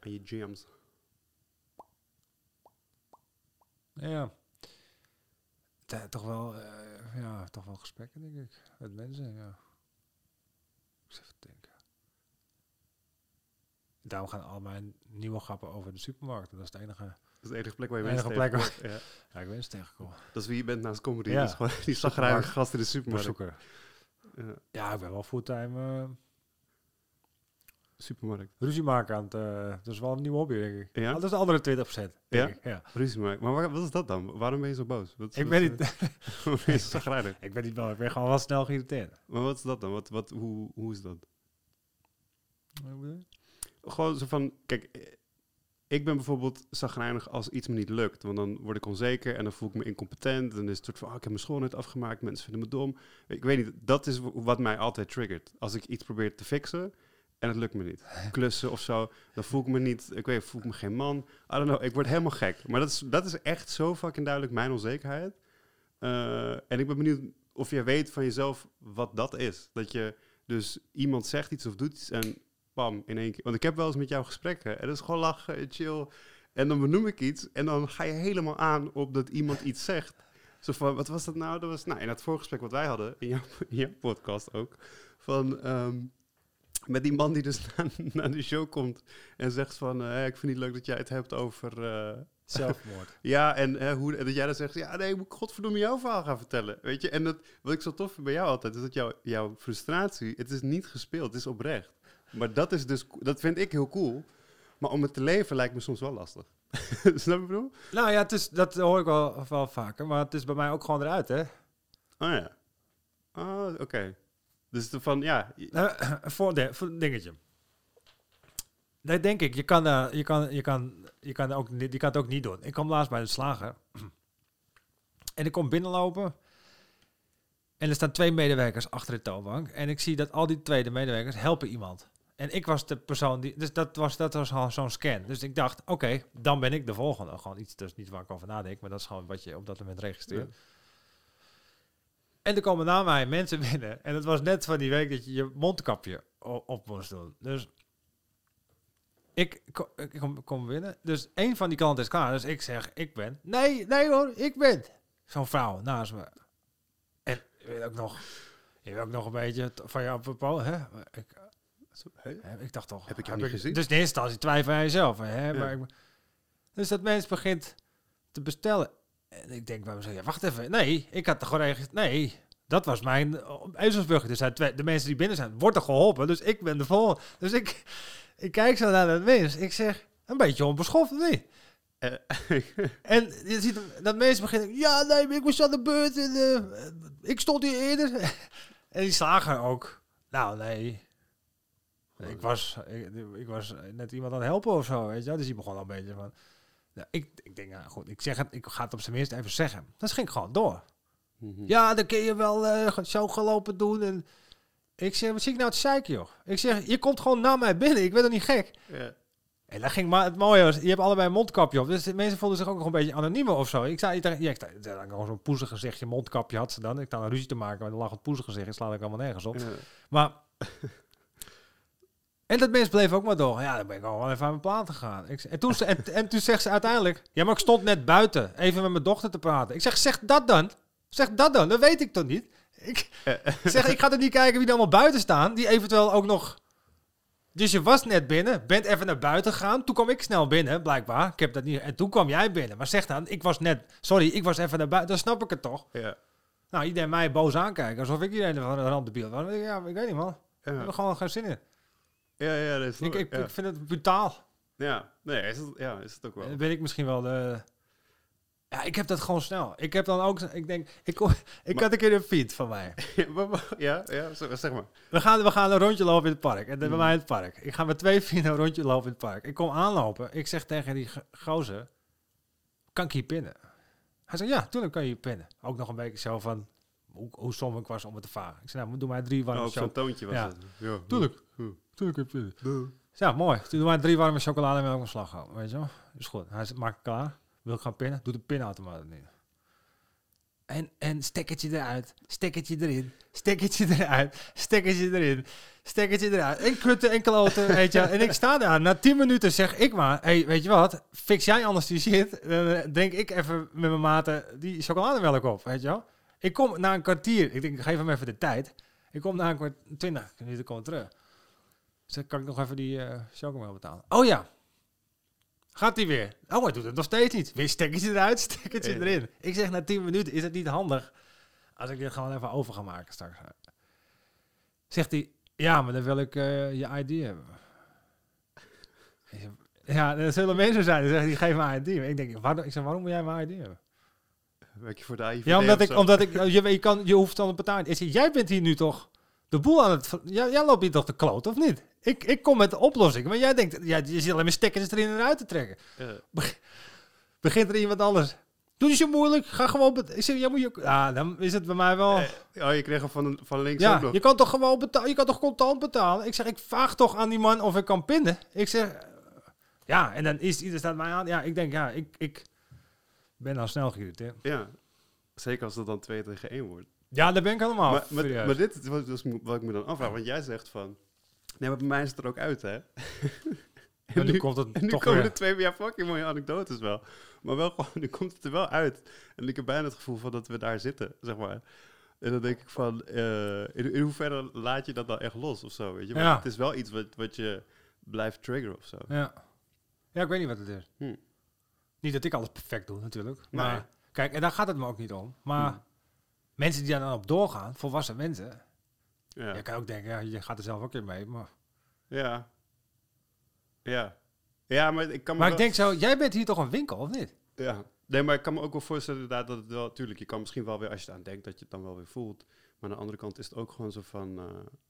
aan je jams? Ja. Toch wel, eh, ja, toch wel gesprekken, denk ik. Met mensen, ja. Ik denken. Daarom gaan al mijn nieuwe grappen over de supermarkt. Dat is het enige. Dat is de enige plek waar je De enige plek tegenkomt. Ja. Ja, ik ben eens tegengekomen. Dat is wie je bent naast comedy. Ja. Is gewoon die zagrijnige gast in de supermarkt. Ja, Ja, ik ben wel fulltime eh supermarkt. ruzie maken aan het... eh, dat is wel een nieuwe hobby, denk ik. Ja? Ah, dat is de andere 20 denk Ja? ik. Ja. Ruzie maken. Maar waar- wat is dat dan? Waarom ben je zo boos? Wat, Ik wat, ben niet... waarom ben zagrijnig? ik ben niet bang, ik ben gewoon wel snel geïrriteerd. Maar wat is dat dan? Wat, wat, hoe, hoe is dat? Gewoon zo van, kijk, eh, ik ben bijvoorbeeld zagrijnig als iets me niet lukt. Want dan word ik onzeker en dan voel ik me incompetent. Dan is het soort van, oh, ik heb mijn school net afgemaakt, mensen vinden me dom. Ik weet niet, dat is wat mij altijd triggert. Als ik iets probeer te fixen en het lukt me niet. Klussen of zo, dan voel ik me niet, ik weet, voel ik me geen man. I don't know, ik word helemaal gek. Maar dat is, dat is echt zo fucking duidelijk mijn onzekerheid. Eh, en ik ben benieuwd of jij weet van jezelf wat dat is. Dat je dus iemand zegt iets of doet iets en bam, in één keer. Want ik heb wel eens met jou gesprekken en dat is gewoon lachen, en chill. En dan benoem ik iets en dan ga je helemaal aan op dat iemand iets zegt. Zo van, wat was dat nou? Dat was, nou, in het voorgesprek wat wij hadden, in jouw, in jouw podcast ook, van... ehm, met die man die dus naar, de show komt en zegt van... eh, ik vind het niet leuk dat jij het hebt over... eh, Zelfmoord. ja, en hè, hoe, en dat jij dan zegt, ja, nee, ik moet godverdomme jouw verhaal gaan vertellen. Weet je, en dat, wat ik zo tof vind bij jou altijd, is dat jouw, jouw frustratie, het is niet gespeeld, het is oprecht. Maar dat is dus, dat vind ik heel cool. Maar om het te leven lijkt me soms wel lastig. Snap je wat ik bedoel? nou ja, het is, dat hoor ik wel, wel vaker. Maar het is bij mij ook gewoon eruit, hè? Oh ja. Oh, oké. Dus de van, ja, Eh, voor, de, voor een dingetje. Nee, denk ik. Je kan, eh, je, kan, je, kan, je, kan ook, niet- je kan het ook niet doen. Ik kwam laatst bij de slager. En ik kom binnenlopen. En er staan twee medewerkers achter de toonbank. En ik zie dat al die tweede medewerkers helpen iemand. En ik was de persoon die... Dus dat was, dat was al zo'n scan. Dus ik dacht, oké, dan ben ik de volgende. Gewoon iets, is niet waar ik over nadenk. Maar dat is gewoon wat je op dat moment registreert. En er komen na mij mensen binnen. En het was net van die week dat je je mondkapje op moest doen. Dus ik, ko- ik kom, kom binnen. Dus een van die klanten is klaar. Dus ik zeg, ik ben. Nee, nee hoor, ik ben. Zo'n vrouw naast me. En je weet ook nog, je weet ook nog een beetje van je apropos, hè? Ik, Ik dacht toch... Heb ik jou niet gezien? Dus in eerste instantie twijfel aan jezelf. Hè? Ja. Maar ik- dus dat mens begint te bestellen. En ik denk bij mezelf, ja, wacht even. Nee, ik had er gewoon ergens... Nee, dat was mijn ezelsburger. Dus zijn twee, de mensen die binnen zijn, wordt er geholpen. Dus ik ben de volgende. Dus ik, ik kijk zo naar dat mens. Ik zeg, een beetje onbeschoft, of niet? Eh, En je ziet dat mensen beginnen, ja, nee, ik was aan de beurt en eh, ik stond hier eerder. en die slager ook. Nou, nee. Ik was, ik, ik was net iemand aan het helpen of zo, weet je wel. Dus die begon al een beetje van... Nou, ik, ik denk, nou goed, ik zeg het, ik ga het op zijn minst even zeggen. Dat ging gewoon door. mhm. Ja, dan kun je wel eh, zo gelopen doen. En ik zeg, wat zie ik nou te zeiken, joh? Ik zeg, je komt gewoon naar mij binnen, ik ben er niet gek. En dat ging maar het mooie was, je hebt allebei een mondkapje op. Dus de mensen voelden zich ook nog een beetje anoniemer of zo. Ik zei ja, ik zei, zei, gewoon zo'n poezig gezichtje, mondkapje had ze dan. Ik had een ruzie te maken met een lachend poezig gezicht. Ik sla ik allemaal nergens op. Maar... En dat mens bleef ook maar door. Ja, dan ben ik gewoon wel even aan mijn plaat gegaan. Ik, en, toen, en, en toen zegt ze uiteindelijk... Ja, maar ik stond net buiten. Even met mijn dochter te praten. Ik zeg, zeg dat dan. Zeg dat dan. Dat weet ik toch niet. Ik zeg, ik ga er niet kijken wie er allemaal buiten staan. Die eventueel ook nog... Dus je was net binnen. Bent even naar buiten gegaan. Toen kwam ik snel binnen, blijkbaar. Ik heb dat niet... En toen kwam jij binnen. Maar zeg dan, ik was net... Sorry, ik was even naar buiten. Dan snap ik het toch. Ja. Nou, iedereen mij boos aankijken. Alsof ik iedereen van de rand de beeld was. Ja, ik weet niet, man. Ik heb Ja. er gewoon geen zin in. Ja, ja, dat is Ik, ik, ja. ik vind het brutaal. ja. Nee, is het, ja, is het ook wel. Dan ben ik misschien wel de... Ja, ik heb dat gewoon snel. Ik heb dan ook... Ik denk... Ik, ik Maar- had een keer een fiets van mij. Ja, ja, zeg maar. We gaan, we gaan een rondje lopen in het park. En bij Hmm. mij in het park. Ik ga met twee vrienden een rondje lopen in het park. Ik kom aanlopen. Ik zeg tegen die go- gozer... Kan ik hier pinnen? Hij zegt, ja, toen kan je hier pinnen. Ook nog een beetje zo van... Hoe, hoe som ik was om het te varen. Ik zei, nou, doe mij drie warme Oh, op zo'n chocolade. toontje was Ja. het. Ja. Tuurlijk. Hm. Tuurlijk. Hm. Ja, mooi. Toen doen wij drie warme chocolademelk en slagroom. Weet je wel? Is goed. Hij zegt, maak het klaar. Wil ik gaan pinnen? Doe de pinautomaat niet. En, en stekkertje eruit, stekkertje erin, stekkertje eruit, stekkertje erin, stekkertje eruit. En kutten en kloten, weet je. En ik sta daar. Na tien minuten zeg ik maar, hey, weet je wat? Fix jij anders die shit. Dan eh, drink ik even met mijn maten die chocolademelk op, weet je wel. Ik kom na een kwartier. Ik denk, ik geef hem even de tijd. Ik kom na een kwartier, twintig minuten kom ik terug. Zeg, kan ik nog even die eh chocomel betalen? Oh ja. Gaat hij weer? Oh, hij doet het nog steeds niet. Weer stekkertje eruit, stekkertje Ja. erin. Ik zeg na 10 minuten, is het niet handig als ik dit gewoon even over ga maken straks? Zegt hij, ja, maar dan wil ik eh, je ID hebben. Ja, er zullen mensen zijn die zeggen, die geef mijn ID. Ik denk, waarom, ik zeg, waarom moet jij mijn ID hebben? Werk je voor de AIVD Ja, omdat ik, omdat ik, je, je, kan, je hoeft dan te betalen. Ik zeg, jij bent hier nu toch de boel aan het, jij, jij loopt hier toch te kloot, of niet? Ik, ik kom met de oplossing, maar jij denkt, ja, je zit alleen maar stekkers erin en eruit te trekken. Ja. Begint er iemand anders. Doe niet zo moeilijk, ga gewoon betalen. Ik zeg, moet je, ja, dan is het bij mij wel... Eh, Oh, je kreeg hem van, van links ook ja, nog. je kan toch gewoon betalen, je kan toch contant betalen? Ik zeg, ik vraag toch aan die man of ik kan pinnen. Ik zeg, ja, en dan is ieder staat mij aan. Ja, ik denk, ja, ik, ik ben nou snel geïrriteerd. Ja. Zeker als het dan 2 tegen 1 wordt. Ja, daar ben ik helemaal maar, maar, maar dit is wat, dus wat ik me dan afvraag. Want jij zegt van... Nee, maar bij mij is het er ook uit, hè? En nu, nu- komt het En nu toch komen weer. er twee ja, fucking mooie anekdotes wel. Maar wel gewoon, nu komt het er wel uit. En ik heb bijna het gevoel van dat we daar zitten, zeg maar. En dan denk ik van, eh, in, in hoeverre laat je dat dan echt los of zo, weet je? Maar Ja. het is wel iets wat, wat je blijft triggeren of zo. Ja. ja, ik weet niet wat het is. Hm. Niet dat ik alles perfect doe, natuurlijk. Maar Nee. kijk, en daar gaat het me ook niet om. Maar Hm. mensen die daar dan op doorgaan, volwassen mensen. Ja. Je kan ook denken, ja, je gaat er zelf ook in mee. Maar, Ja. Ja. Ja, maar ik kan me maar ik denk zo, jij bent hier toch een winkel, of niet? Ja. Nee, maar ik kan me ook wel voorstellen inderdaad dat het wel... Tuurlijk, je kan misschien wel weer, als je het aan denkt, dat je het dan wel weer voelt. Maar aan de andere kant is het ook gewoon zo van... eh,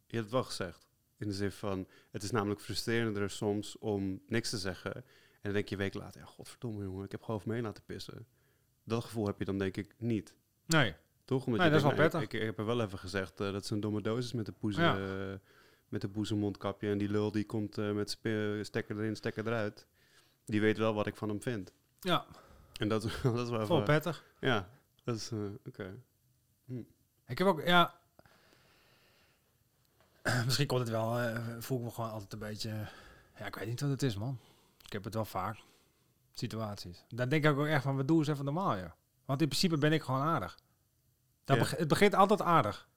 je hebt het wel gezegd. In de zin van, het is namelijk frustrerender soms om niks te zeggen. En dan denk je een week later, ja, godverdomme jongen, ik heb gewoon over mee laten pissen. Dat gevoel heb je dan denk ik niet. Nee. Toch? Omdat Nee, dat is wel nou, ik, ik, ik heb er wel even gezegd eh, dat ze een domme doos is met de poezen, Ja. eh, met de poezenmondkapje. En die lul die komt eh, met stekker erin, stekker eruit. Die weet wel wat ik van hem vind. Ja, En dat, is- dat is wel vol even... prettig. Ja, dat is... Oké. Ik heb ook, ja... Misschien komt het wel, voel ik me gewoon altijd een beetje... Ja, ik weet niet wat het is, man. Ik heb het wel vaak. Situaties. Dan denk ik ook echt van, wat doe eens even normaal, ja. Want in principe ben ik gewoon aardig. Dat Ja. beg- het begint altijd aardig.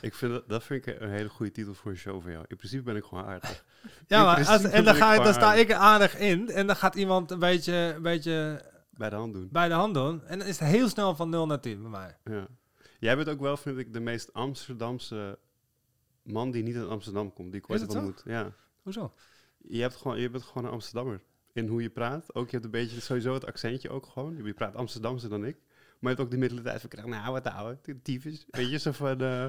Ik vind dat, dat vind ik een hele goede titel voor een show van jou. In principe ben ik gewoon aardig. Ja, maar als, en dan, ga, je- dan gewoon sta ik er aardig in. En dan gaat iemand een beetje, een beetje Bij de hand doen. bij de hand doen. En dan is het heel snel van 0 naar 10 bij mij. Ja. Jij bent ook wel, vind ik, de meest Amsterdamse man die niet uit Amsterdam komt. Die ik ooit ontmoet. Ja. Hoezo? Je, hebt gewoon, je bent gewoon een Amsterdammer. In hoe je praat. Ook je hebt een beetje sowieso het accentje ook gewoon. Je praat Amsterdamse dan ik. Maar je hebt ook de middelste tijd van. Nou, wat ouwe, tyfus. Weet je, zo van... eh,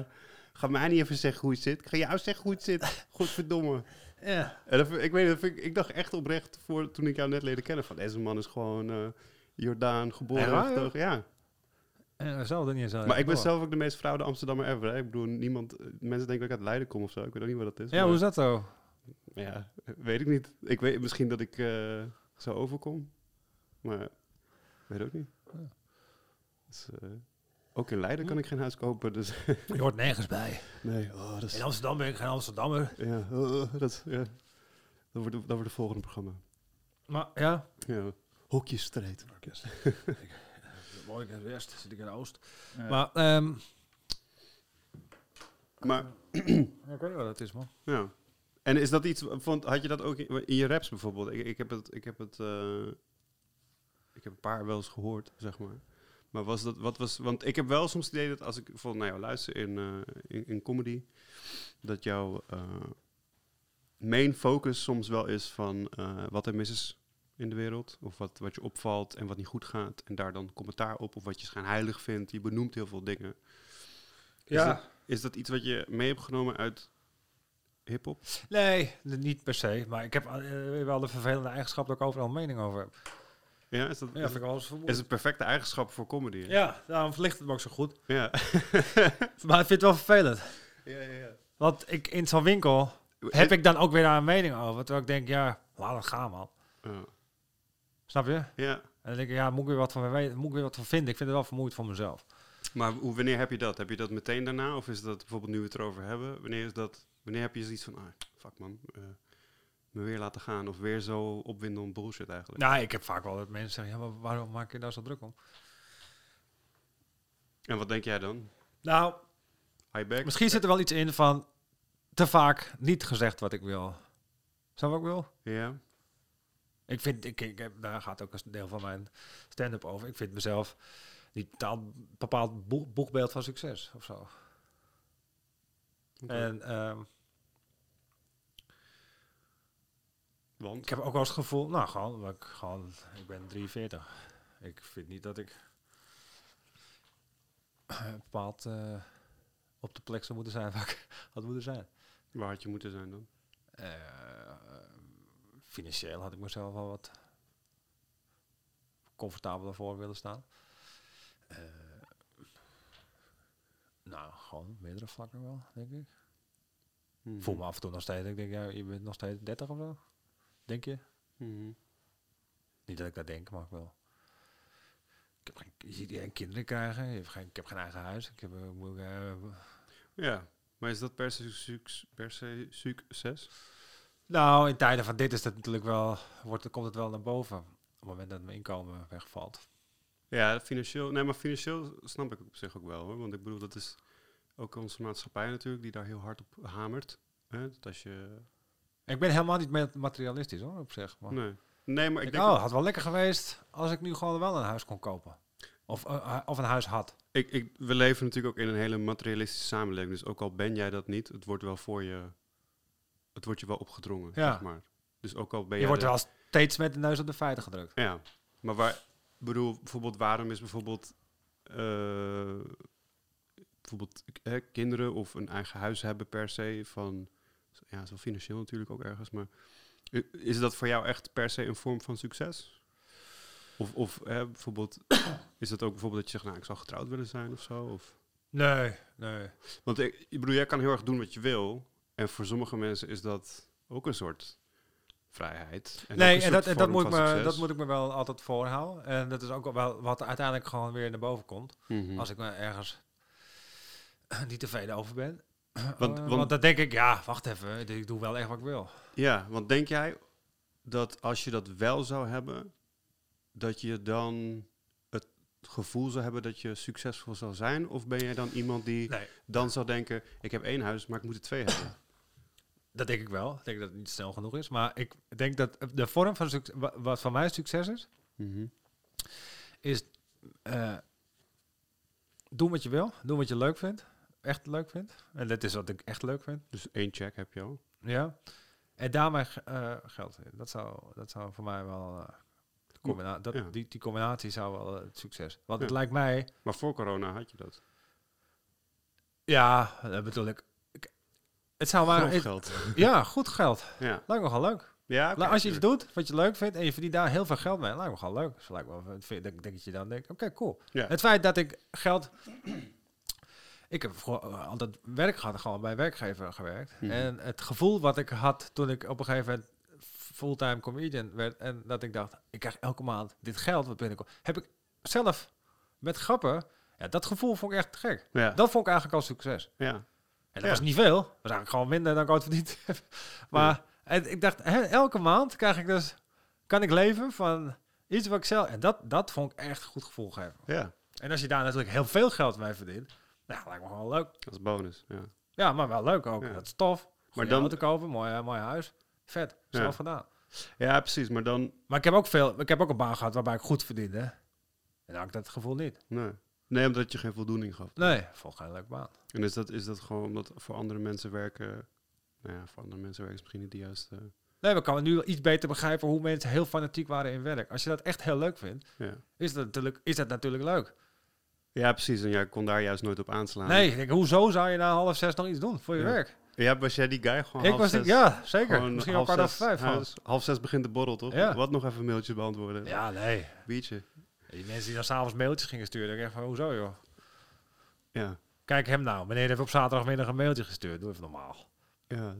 ga mij niet even zeggen hoe het zit. Ik ga jou zeggen hoe het zit. Godverdomme. Ja. En dat ik weet dat ik, ik dacht echt oprecht voor, toen ik jou net leerde kennen van deze man is gewoon eh, Jordaan geboren. En getogen. ja. En zelf dan niet zo. Maar ik ben zelf ook de meest fraude Amsterdammer ever. Hè. Ik bedoel, niemand, eh, mensen denken dat ik uit Leiden kom of zo. Ik weet ook niet wat dat is. Ja, maar- hoe is dat zo? Ja, weet ik niet. Ik weet misschien dat ik eh, zo overkom. Maar weet ook niet. Ja. Dus, eh, ook in Leiden kan ik geen huis kopen. Dus Je hoort nergens bij. nee, oh, dat is... In Amsterdam ben ik geen Amsterdammer. Ja, oh, dat, ja. dat, wordt, dat wordt het volgende programma. Maar ja. Ja. Hokjesstrijd. Mooi in het west, zit ik in de oost. Ja. Maar, ehm Maar, ja, ik weet niet wat het is, man. ja. En is dat iets, vond, had je dat ook in, in je raps bijvoorbeeld? Ik, ik heb het, ik heb het, eh, ik heb een paar wel eens gehoord, zeg maar. Maar was dat, wat was, want ik heb wel soms het idee dat als ik bijvoorbeeld naar jou luister in, eh, in, in comedy, dat jouw eh, main focus soms wel is van wat er mis is in de wereld. Of wat, wat je opvalt en wat niet goed gaat. En daar dan commentaar op. Of wat je schijnheilig vindt. Je benoemt heel veel dingen. Is, Ja. dat, is dat iets wat je mee hebt genomen uit hip-hop? Nee, niet per se. Maar ik heb eh, wel de vervelende eigenschap dat ik overal een mening over heb. Ja, is dat Ja, vind ik wel eens is het perfecte eigenschap voor comedy? hè? Ja, daarom verlicht het me ook zo goed. Ja. Maar ik vind het wel vervelend. ja, ja, ja. Want ik, in zo'n winkel heb ik dan ook weer daar een mening over. Terwijl ik denk, ja, laat het gaan, man. Ja. Snap je? ja. En dan denk ik, ja, moet ik weer wat van weten, moet ik weer wat van vinden. Ik vind het wel vermoeiend voor mezelf. Maar hoe, wanneer heb je dat? Heb je dat meteen daarna? Of is dat bijvoorbeeld nu we het erover hebben? Wanneer, is dat, wanneer heb je zoiets van, ah, fuck man, eh, me weer laten gaan? Of weer zo opwinden om bullshit eigenlijk? Nou, ik heb vaak wel dat mensen zeggen, ja, maar waarom maak je daar zo druk om? En wat denk jij dan? Nou, misschien zit er wel iets in van te vaak niet gezegd wat ik wil. Je wat ik wil? Ja. Ik vind, ik, ik heb, daar gaat ook een deel van mijn stand-up over. Ik vind mezelf niet bepaald, bepaald boek, boekbeeld van succes of zo. En ehm, Want? ik heb ook wel eens het gevoel, nou gewoon, ik, gewoon, ik ben 43. Ik vind niet dat ik eh, bepaald eh, op de plek zou moeten zijn waar ik had moeten zijn. Waar had je moeten zijn dan? Eh, financieel had ik mezelf wel wat comfortabeler voor willen staan. Nou, gewoon meerdere vlakken wel, denk ik. Mhm. Voel me af en toe nog steeds. Ik denk, ja, je bent nog steeds 30 of zo. Denk je? Mhm. Niet dat ik dat denk, maar ik wel. Ik heb geen, je ziet geen kinderen krijgen. Je hebt geen, ik heb geen eigen huis. Ik heb, eh, moet, eh, Ja. Maar is dat per se, per se succes? nou, in tijden van dit is dat natuurlijk wel, wordt, komt het wel naar boven. Op het moment dat mijn inkomen wegvalt. Ja, financieel. Nee, maar financieel snap ik op zich ook wel hoor. Want ik bedoel, dat is ook onze maatschappij natuurlijk die daar heel hard op hamert. Hè? Dat als je. Ik ben helemaal niet materialistisch hoor, op zich. Maar Nee. Nee, maar ik ik denk. oh, ook- had wel lekker geweest als ik nu gewoon wel een huis kon kopen. Of, eh, of een huis had. Ik, ik, we leven natuurlijk ook in een hele materialistische samenleving. Dus ook al ben jij dat niet, het wordt wel voor je. Het wordt je wel opgedrongen, Ja. zeg maar. Dus ook al ben Je jij. wordt wel steeds met de neus op de feiten gedrukt. Ja, maar waar, bedoel, bijvoorbeeld, waarom is bijvoorbeeld, eh, bijvoorbeeld eh, kinderen of een eigen huis hebben per se van, ja, zo financieel natuurlijk ook ergens, maar is dat voor jou echt per se een vorm van succes? Of, of eh, bijvoorbeeld, is dat ook bijvoorbeeld dat je zegt, nou, ik zou getrouwd willen zijn of zo? Of, Nee, nee. want ik, ik bedoel, jij kan heel erg doen wat je wil, en voor sommige mensen is dat ook een soort vrijheid. En nee, en dat, en dat, moet ik me, succes. dat moet ik me wel altijd voorhouden. En dat is ook wel wat uiteindelijk gewoon weer naar boven komt. Mhm. Als ik me ergens niet tevreden over ben. Want- Want, want- dan denk ik, ja, wacht even. Ik doe wel echt wat ik wil. Ja, want denk jij dat als je dat wel zou hebben, dat je dan het gevoel zou hebben dat je succesvol zal zijn? Of ben jij dan iemand die Nee, dan zou denken, ik heb één huis, maar ik moet er twee hebben? dat denk ik wel. Ik denk dat het niet snel genoeg is. Maar ik denk dat de vorm van succes, wa- wat van mij succes is, Mhm. is eh, doen wat je wil. Doen wat je leuk vindt. Echt leuk vindt. En dat is wat ik echt leuk vind. Dus één check heb je al. Ja. En daarmee eh geld. Dat zou, dat zou voor mij wel. combina- dat, Ja. die, die combinatie zou wel eh, het succes. Want Ja. het lijkt mij. Maar voor corona had je dat. Ja, dat bedoel ik. ik het zou maar. Het- geld. ja, goed geld. Ja. Lijkt me gewoon leuk. Ja, Nou, als je iets doet wat je leuk vindt en je verdient daar heel veel geld mee, lijkt me gewoon leuk. Dus lijkt me, wel- vind- denk, denk dat je dan denkt, oké, cool. Ja. Het feit dat ik geld... Ik heb eh, altijd werk gehad, gewoon bij werkgever gewerkt. Mhm. En het gevoel wat ik had toen ik op een gegeven moment fulltime comedian werd... en dat ik dacht, ik krijg elke maand dit geld wat binnenkomt... heb ik zelf met grappen... Ja, dat gevoel vond ik echt gek. Ja. Dat vond ik eigenlijk al succes. ja. En dat Ja. was niet veel. Dat was eigenlijk gewoon minder dan ik ooit verdiend heb. Maar en ik dacht, hè, elke maand krijg ik dus, kan ik leven van iets wat ik zelf... En dat, dat vond ik echt een goed gevoel geven. ja, En als je daar natuurlijk heel veel geld mee verdient, nou, lijkt me gewoon leuk. is bonus. Ja. Ja, maar wel leuk ook. Ja. Dat is tof. Maar Maar dan te kopen, mooi, mooi huis. Vet, zelf Ja. gedaan. ja, precies. Maar dan... Maar ik heb ook veel, ik heb ook een baan gehad waarbij ik goed verdiende. En dan had ik dat gevoel niet. Nee. nee, omdat je geen voldoening gaf. Nee, vond geen leuke baan. En is dat, is dat gewoon omdat voor andere mensen werken... Nou ja, voor andere mensen werken is misschien niet de juiste... Nee, we kan nu iets beter begrijpen hoe mensen heel fanatiek waren in werk. Als je dat echt heel leuk vindt, Ja. is dat natuurlijk, is dat natuurlijk leuk. Ja, precies. En jij kon daar juist nooit op aanslaan. Nee, ik denk, hoezo zou je na half zes nog iets doen voor je Ja. werk? Ja, was jij die guy gewoon Ik half was zes, ik, ja, zeker. Misschien half kwart over zes vijf. Half zes begint de borrel, toch? Ja. Wat nog even mailtjes beantwoorden. Ja, nee. Biertje. Die mensen die dan s'avonds mailtjes gingen sturen, denk ik echt van, hoezo joh? Ja. Kijk hem nou, meneer heeft op zaterdagmiddag een mailtje gestuurd. Doe even normaal. Ja.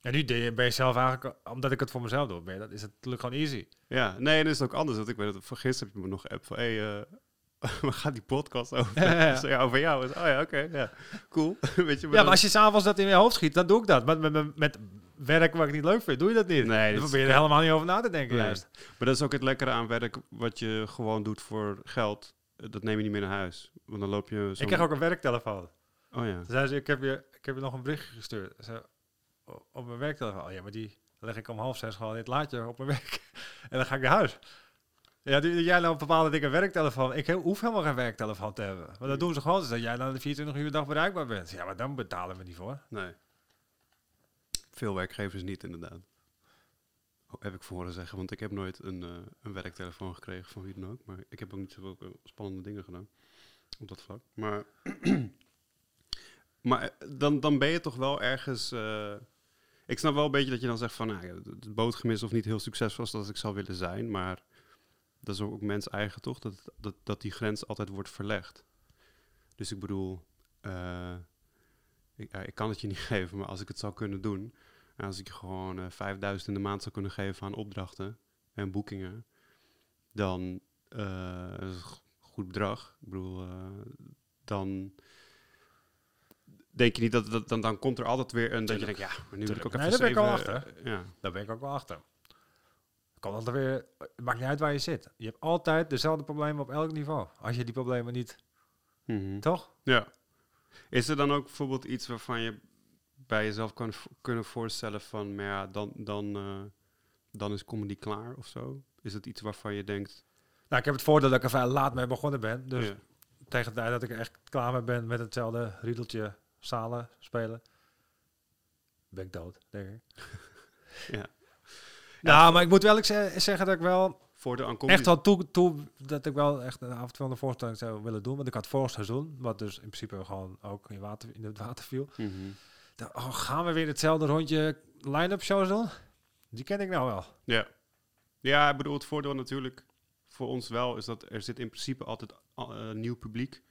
En nu ben je- zelf eigenlijk, omdat ik het voor mezelf doe, ben je, dat is het natuurlijk gewoon easy. Ja, nee, en is het ook anders. Want ik weet dat voor gisteren heb je me nog app van, hey, eh, waar gaat die podcast over? Ja, ja. Ik zei, ja, over jou. Oh ja, oké, ja, cool. weet je, Ja, maar als je s'avonds dat in je hoofd schiet, dan doe ik dat. Maar met, met, met werk wat ik niet leuk vind, doe je dat niet. Nee, dan probeer je er helemaal niet over na te denken Nee. juist. Maar dat is ook het lekkere aan werk, wat je gewoon doet voor geld. Dat neem je niet mee naar huis. Want dan loop je zo... Ik krijg ook een werktelefoon. Oh ja. Zei ze, ik heb je, ik heb je nog een berichtje gestuurd. Ze, op mijn werktelefoon. Oh, ja, maar die leg ik om half zes gewoon in het laadje op mijn werk. en dan ga ik naar huis. Ja, die, jij nou bepaalde dikke werktelefoon. Ik hoef helemaal geen werktelefoon te hebben. Want dat doen ze gewoon. Dus dat jij dan de 24 uur dag bereikbaar bent. Ja, maar dan betalen we niet voor. Nee. Veel werkgevers niet, inderdaad. Oh, heb ik voor horen zeggen, want ik heb nooit een, eh, een werktelefoon gekregen van wie dan ook. Maar ik heb ook niet zoveel eh, spannende dingen gedaan op dat vlak. Maar, maar eh, dan, dan ben je toch wel ergens... ik snap wel een beetje dat je dan zegt van... Nou, ja, het bootgemis of niet heel succesvol is als ik zou willen zijn. Maar dat is ook mens eigen toch? Dat, dat, dat die grens altijd wordt verlegd. Dus ik bedoel... eh, ik, ik kan het je niet geven, maar als ik het zou kunnen doen... en als ik je gewoon eh 5000 in de maand zou kunnen geven aan opdrachten en boekingen... dan eh, is een goed bedrag. Ik bedoel, dan denk je niet dat, dat dan, dan komt er altijd weer een dat je denkt, ja, maar nu wil ik ook even Nee, daar ben ik wel achter. ja, Daar ben ik ook wel achter. Kan altijd weer, het maakt niet uit waar je zit. Je hebt altijd dezelfde problemen op elk niveau. Als je die problemen niet, Mhm. toch? ja. Is er dan ook bijvoorbeeld iets waarvan je bij jezelf kan kunnen voorstellen van, maar ja, dan, dan, eh, dan is comedy klaar of zo? Is het iets waarvan je denkt, Nou, ik heb het voordeel dat ik er vrij laat mee begonnen ben. Dus ja, tegen de tijd dat ik er echt klaar mee ben met hetzelfde riedeltje zalen spelen, ben ik dood, denk ik. ja. Nou, maar ik moet wel eens ze- zeggen dat ik wel voor de aankomst. echt wel toe, toe dat ik wel echt een avond van de voorstelling zou willen doen. Want ik had vorig seizoen, wat dus in principe gewoon ook in, water, in het water viel. Mhm. dacht, oh, gaan we weer hetzelfde rondje line-up shows doen? Die ken ik nou wel. Ja. Ja, ik bedoel, het voordeel natuurlijk voor ons wel is dat er zit in principe altijd uh, nieuw publiek.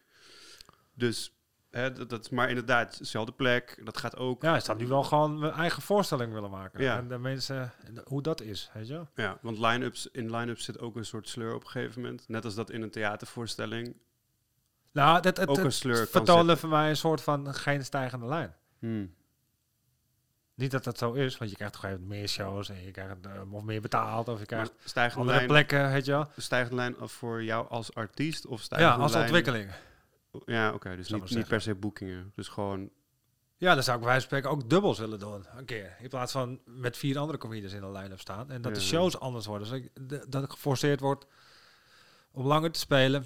Dus hè, dat, maar inderdaad dezelfde plek. Dat gaat ook. Ja, ik zou nu wel gewoon mijn eigen voorstelling willen maken. Ja. En de mensen, hoe dat is, weet je? Ja, want line-ups, in line-ups zit ook een soort sleur op een gegeven moment. Net als dat in een theatervoorstelling Nou, dat, het, ook het een sleur zitten. voor mij een soort van geen stijgende lijn. Hmm. Niet dat dat zo is, want je krijgt toch even meer shows en je krijgt eh, of meer betaald of je krijgt stijgende andere lijn, plekken, weet je wel. stijgende lijn voor jou als artiest of stijgende Ja, als lijn- ontwikkeling. Ja, oké. dus niet, niet per se boekingen. Dus gewoon... Ja, dan zou ik bij wijze van spreken ook dubbels willen doen. Een keer. In plaats van met vier andere comedians in de line-up staan. En dat de shows anders worden. Dus ik, dat ik geforceerd word om langer te spelen.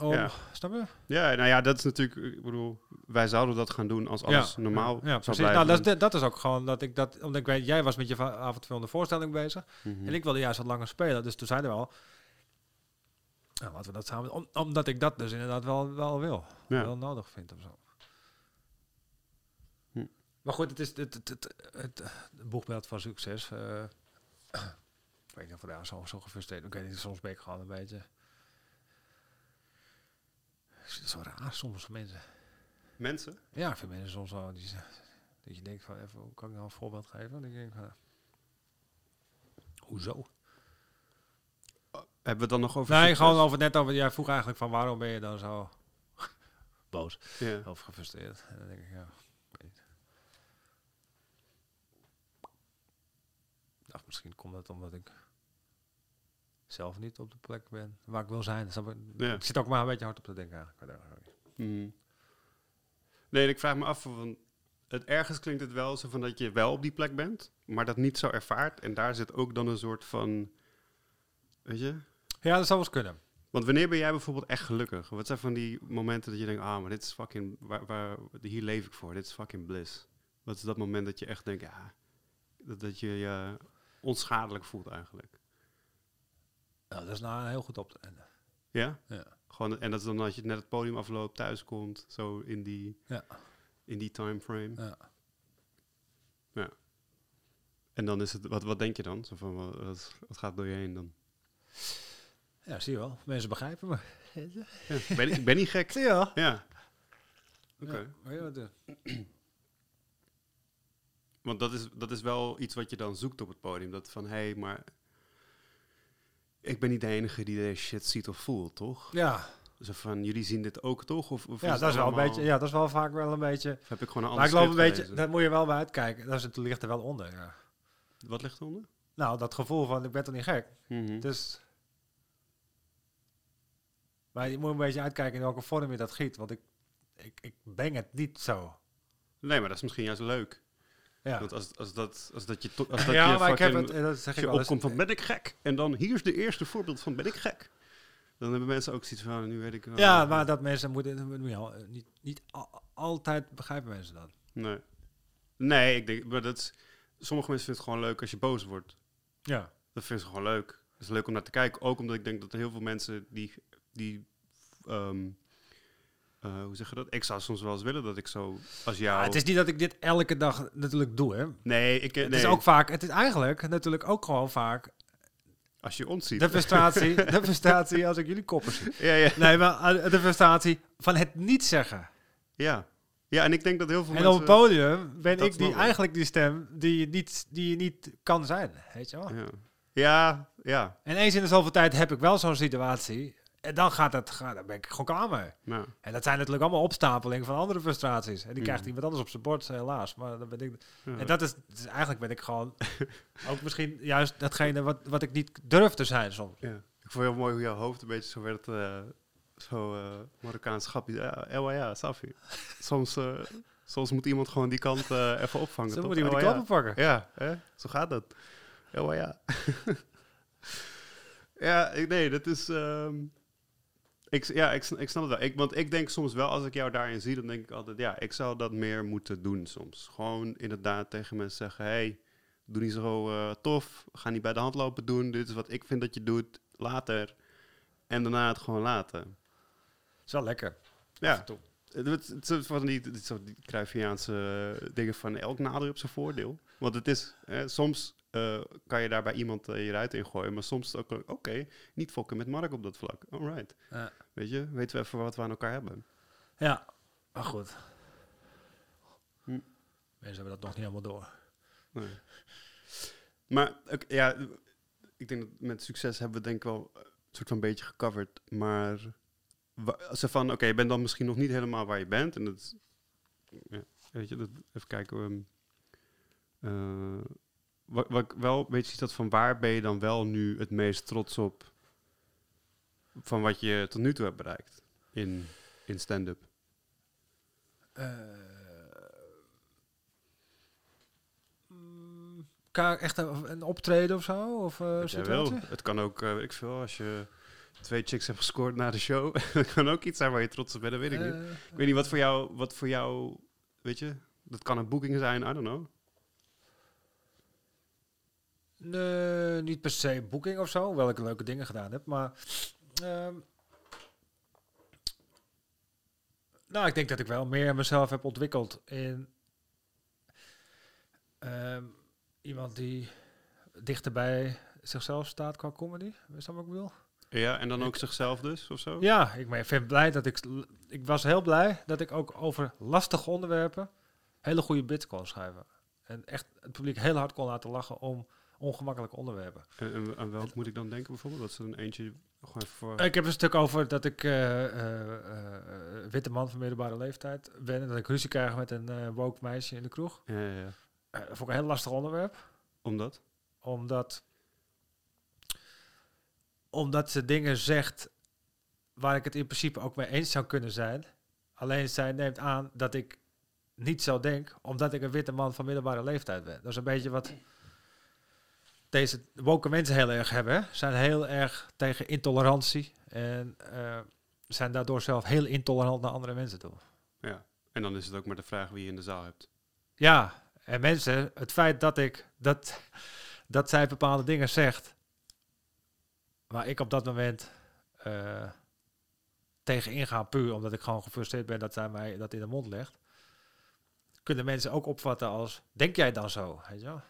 Om, Ja. Snap je? Ja, nou ja, dat is natuurlijk... Ik bedoel, wij zouden dat gaan doen als alles normaal Ja, zou precies. blijven. Nou, dat, is, dat is ook gewoon dat ik dat... Omdat ik weet, jij was met je avondvullende voorstelling bezig. Mhm. En ik wilde juist wat langer spelen. Dus toen zeiden we al... Nou, laten we dat samen... Om, omdat ik dat dus inderdaad wel, wel wil. Ja. Wel nodig vind of zo. Hm. Maar goed, het is het, het, het, het, het boegbeeld van succes. eh, ik weet niet of daar zo, zo gefrustreerd Ik weet niet, soms ben ik gewoon een beetje... Het is zo raar soms mensen. Mensen? Ja, ik vind mensen soms wel... Die, dat je denkt van, even, hoe kan ik nou een voorbeeld geven? Dan denk ik van, hoezo? Hebben we het dan nog over Nee, succes? gewoon over net over. Jij vroeg eigenlijk van waarom ben je dan zo boos Ja. of gefrustreerd? En dan denk ik, ja, misschien komt het omdat ik zelf niet op de plek ben waar ik wil zijn. Ja. Ik zit ook maar een beetje hard op te denken eigenlijk. Het. Mhm. Nee, ik vraag me af, van, het ergens klinkt het wel zo van dat je wel op die plek bent, maar dat niet zo ervaart. En daar zit ook dan een soort van, weet je? Ja, dat zou wel eens kunnen. Want wanneer ben jij bijvoorbeeld echt gelukkig? Wat zijn van die momenten dat je denkt, ah, maar dit is fucking, waar, waar, hier leef ik voor, dit is fucking bliss. Wat is dat moment dat je echt denkt, ja, dat, dat je je onschadelijk voelt eigenlijk? Nou, dat is nou een heel goed op te enden. Ja? Ja. Gewoon, en dat is dan als je net het podium afloopt, thuis komt, zo in die, Ja. in die timeframe. Ja. En dan is het, wat, wat denk je dan? Zo van, wat, wat, wat gaat door je heen dan? Ja, zie je wel. Mensen begrijpen me. Ja, ben, ik ik ben niet gek. Zie je wel. Ja. Oké. Ja, maar Want dat is, dat is wel iets wat je dan zoekt op het podium. Dat van, hé, hey, maar ik ben niet de enige die deze shit ziet of voelt, toch? ja. Zo van, jullie zien dit ook, toch? Of, of Ja, dat is wel een beetje. Ja, dat is wel vaak wel een beetje. Of heb ik gewoon een Maar ander ik geloof een beetje. Dat moet je wel bij uitkijken. Dat is het ligt er wel onder. Ja. Wat ligt eronder? Nou, dat gevoel van ik ben toch niet gek. Mhm. Dus. Maar je moet een beetje uitkijken in welke vorm je dat giet. Want ik, ik, ik ben het niet zo. Nee, maar dat is misschien juist leuk. Ja, Want als, als, dat, als dat je... to- Als dat ja je maar ik heb het. en Dat zeg ik je eens. opkomt van ben ik gek? En dan hier is de eerste voorbeeld van ben ik gek? Dan hebben mensen ook zoiets van, nu weet ik wel. Ja, maar dat mensen moeten. je al- niet, niet al- altijd begrijpen mensen dat. Nee. Nee, ik denk, maar dat is, sommige mensen vinden het gewoon leuk als je boos wordt. Ja. Dat vinden ze gewoon leuk. Het is leuk om naar te kijken. Ook omdat ik denk dat er heel veel mensen die, die ehm, eh, hoe zeg je dat? Ik zou soms wel eens willen dat ik zo als jou... Ja, het is niet dat ik dit elke dag natuurlijk doe, hè. nee, ik, Het nee, is ook vaak, het is eigenlijk natuurlijk ook gewoon vaak als je ons ziet. de frustratie, de frustratie als ik jullie koppen zie. ja, ja, Nee, maar eh, de frustratie van het niet zeggen. ja. Ja, en ik denk dat heel veel En mensen... op het podium ben ik die, eigenlijk die stem die je, niet, die je niet kan zijn, weet je wel. Ja. ja, ja. En eens in de zoveel tijd heb ik wel zo'n situatie. En dan gaat het, gaat, dan ben ik gewoon klaar mee. Nou, En dat zijn natuurlijk allemaal opstapelingen van andere frustraties. En die krijgt iemand anders op zijn bord, helaas. Maar dan ben ik, ja. en dat is, dus eigenlijk ben ik gewoon ook misschien juist datgene wat, wat ik niet durf te zijn soms. Ja. Ik vond heel mooi hoe jouw hoofd een beetje zo werd, eh, zo eh Marokkaans grapje. Ja, ja, Safi. Soms, eh, soms moet iemand gewoon die kant even opvangen. Zo moet iemand die Elwa ja. Ja, hè? zo gaat dat. Ja. ja, nee, dat is... ehm, ik, ja, ik, ik snap het wel. Ik, want ik denk soms wel, als ik jou daarin zie, dan denk ik altijd... Ja, ik zou dat meer moeten doen soms. Gewoon inderdaad tegen mensen zeggen... Hey, doe niet zo eh, tof. Ga niet bij de hand lopen doen. Dit is wat ik vind dat je doet. Later. En daarna het gewoon laten. is wel lekker. Ja. Het, het, het van die, het die eh, dingen van elk nadeel op zijn voordeel. Want het is, hè, soms eh, kan je daar bij iemand eh, je ruit in gooien, maar soms ook, oké, niet fokken met Mark op dat vlak. Alright. Ja. Weet je, weten we even wat we aan elkaar hebben. Ja, maar goed. Hm. Mensen hebben dat nog niet helemaal door. Nee. Maar ja, ik denk dat met succes hebben we denk ik wel een soort van beetje gecoverd. Maar ze van, oké, je bent dan misschien nog niet helemaal waar je bent. En dat, is- ja, weet je, dat, even kijken. ehm, eh, wat, wat ik wel een beetje dat van waar ben je dan wel nu het meest trots op van wat je tot nu toe hebt bereikt in, in stand-up? Eh, ka- echt een, optreden of zo? Of eh jij wil. situatie? Het kan ook, eh, ik veel, als je twee chicks hebt gescoord na de show. dat kan ook iets zijn waar je trots op bent, dat weet ik niet. Eh, Ik weet niet wat voor jou, wat voor jou, weet je, dat kan een boeking zijn, I don't know. Nee, niet per se boeking of zo, ik leuke dingen gedaan heb. Maar ehm, nou, ik denk dat ik wel meer mezelf heb ontwikkeld in ehm, iemand die dichter bij zichzelf staat qua comedy. Is dat wat ik bedoel? Ja, en dan Ik- ook zichzelf dus, of zo? Ja, ik ben vind blij dat ik... Ik was heel blij dat ik ook over lastige onderwerpen hele goede bits kon schrijven. En echt het publiek heel hard kon laten lachen om ongemakkelijke onderwerpen. En, en aan welk moet ik dan denken bijvoorbeeld? Dat ze een eentje gewoon voor... Ik heb een stuk over dat ik eh, witte man van middelbare leeftijd ben. En dat ik ruzie krijg met een eh woke meisje in de kroeg. Ja, ja, ja. Dat vond ik een heel lastig onderwerp. Omdat? Omdat, omdat ze dingen zegt waar ik het in principe ook mee eens zou kunnen zijn. Alleen zij neemt aan dat ik niet zo denk, omdat ik een witte man van middelbare leeftijd ben. Dat is een beetje wat deze woke mensen heel erg hebben. Zijn heel erg tegen intolerantie en eh, zijn daardoor zelf heel intolerant naar andere mensen toe. Ja. En dan is het ook maar de vraag wie je in de zaal hebt. Ja, en mensen, het feit dat ik dat, dat zij bepaalde dingen zegt, waar ik op dat moment eh tegen inga, puur omdat ik gewoon gefrustreerd ben dat zij mij dat in de mond legt, kunnen mensen ook opvatten als, denk jij dan zo? Weet je wel?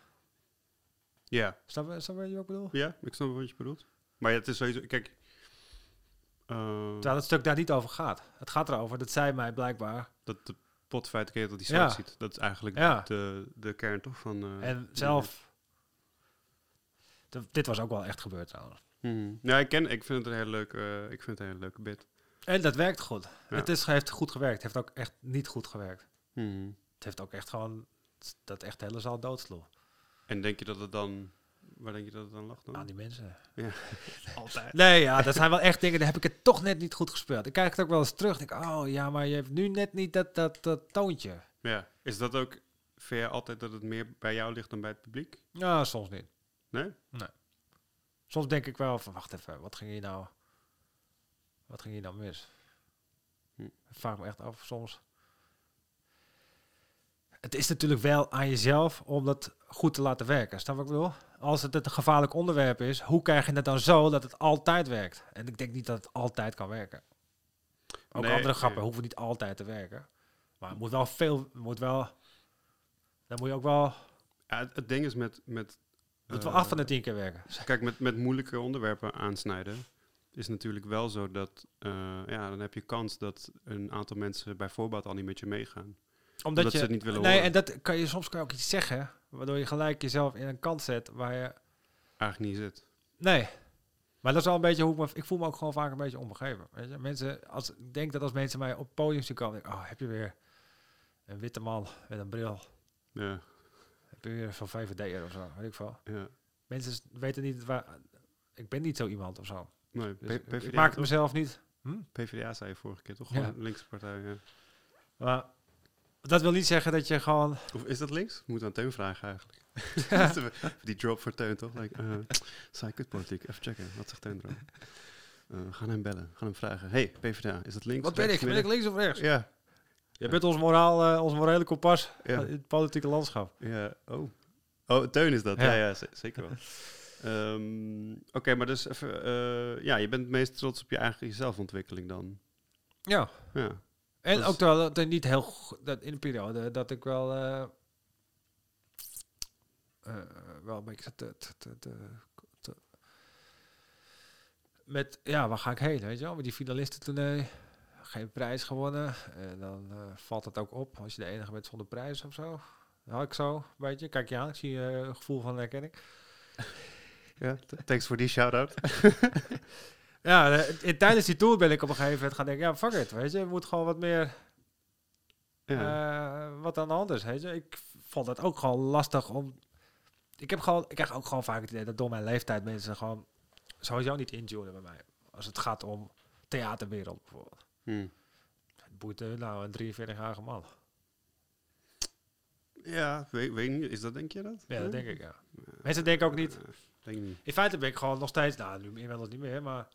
Ja. Snap, je- snap je wat ik bedoel? Ja, ik snap wat je bedoelt. Maar ja, het is sowieso... Kijk... eh, Terwijl het stuk daar niet over gaat. Het gaat erover dat zij mij blijkbaar... dat de potfeit keer dat die Ja. zwart ziet. Dat is eigenlijk Ja. de, de kern toch van... eh, en zelf... Dit was ook wel echt gebeurd trouwens. Mhm. Ja, ik, ken, ik vind het een hele leuke, eh, ik vind het een hele leuke bit. En dat werkt goed. Ja. Het is, heeft goed gewerkt. Het heeft ook echt niet goed gewerkt. Mhm. Het heeft ook echt gewoon dat echt de hele zaal doodsloeg. En denk je dat het dan... Waar denk je dat het dan lag dan? Aan die mensen. Altijd. Nee, ja, dat zijn wel echt dingen, daar heb ik het toch net niet goed gespeeld. Ik kijk het ook wel eens terug. Ik denk, oh ja, maar je hebt nu net niet dat, dat, dat toontje. Ja. Is dat ook... Vind je altijd dat het meer bij jou ligt dan bij het publiek? Ja, soms niet. Nee? Soms denk ik wel van, wacht even, wat ging hier nou, wat ging hier nou mis? Hm. Ik vraag me echt af soms. Het is natuurlijk wel aan jezelf om dat goed te laten werken. Snap wat ik bedoel? Als het een gevaarlijk onderwerp is, hoe krijg je het dan zo dat het altijd werkt? En ik denk niet dat het altijd kan werken. Ook Nee, andere grappen nee. hoeven niet altijd te werken. Maar het moet wel veel, moet wel, dan moet je ook wel, Ja, het, het ding is met... met het wel eh, af van de tien keer werken. Kijk, met, met moeilijke onderwerpen aansnijden is natuurlijk wel zo dat, eh, ja, dan heb je kans dat een aantal mensen bij voorbaat al niet met je meegaan. Omdat, Omdat je ze het niet willen nee, horen. en dat kan je soms kan je ook iets zeggen, waardoor je gelijk jezelf in een kant zet waar je. Eigenlijk niet zit. Nee. Maar dat is wel een beetje hoe ik me. Ik voel me ook gewoon vaak een beetje onbegeven. Weet je? Mensen, als, ik denk dat als mensen mij op het podium zien komen, denk ik, oh, heb je weer een witte man met een bril? Ja, Heb je weer zo'n VVD'er of zo? Weet ik veel. ja. Mensen weten niet waar. Ik ben niet zo iemand of zo. Nee, Dus ik- maak het mezelf niet. Hm? PvdA zei je vorige keer, toch? Ja. Gewoon linkse partij, ja. Maar dat wil niet zeggen dat je gewoon. Of is dat links? Moet aan Teun vragen eigenlijk. Die drop voor Teun, toch? Like, uh, saai kutpolitiek. Even checken. Wat zegt Teun erover? Eh, we gaan hem bellen. We gaan hem vragen. Hey, PvdA, is dat links? Wat ben ik? Ben ik links of rechts? Ja, Je bent ons moraal, eh, ons morele kompas ja. in het politieke landschap. Ja, oh. Oh, Teun is dat. Ja. Ja, ja, ze- zeker wel. Ehm, Oké, maar dus even... eh, ja, je bent het meest trots op je eigen zelfontwikkeling dan. Ja. Ja. En Dus- ook terwijl dat er niet heel dat in de periode dat ik wel eh, eh, wel een beetje te, te, te, met ja waar ga ik heen weet je wel? Met die finalistentournee geen prijs gewonnen. En dan eh, valt het ook op als je de enige bent zonder prijs of zo. Had ik zo een beetje. Kijk je aan ik zie eh, een gevoel van herkenning. Ja thanks voor die shout-out. ja eh, tijdens die tour ben ik op een gegeven moment gaan denken ja fuck it weet je je moet gewoon wat meer ja. Eh, wat hand is. Weet je? Ik vond het ook gewoon lastig om... Ik, heb gewoon, ik krijg ook gewoon vaak het idee dat door mijn leeftijd mensen gewoon sowieso niet intunen bij mij. Als het gaat om theaterwereld bijvoorbeeld. Hm. Het boeit nou een 43-jarige man. Ja, weet, weet niet. Is dat, denk je dat? Ja, dat denk ik, ja. Mensen denken ook niet... Denk niet. In feite ben ik gewoon nog steeds... Nou, nu inmiddels niet meer, maar...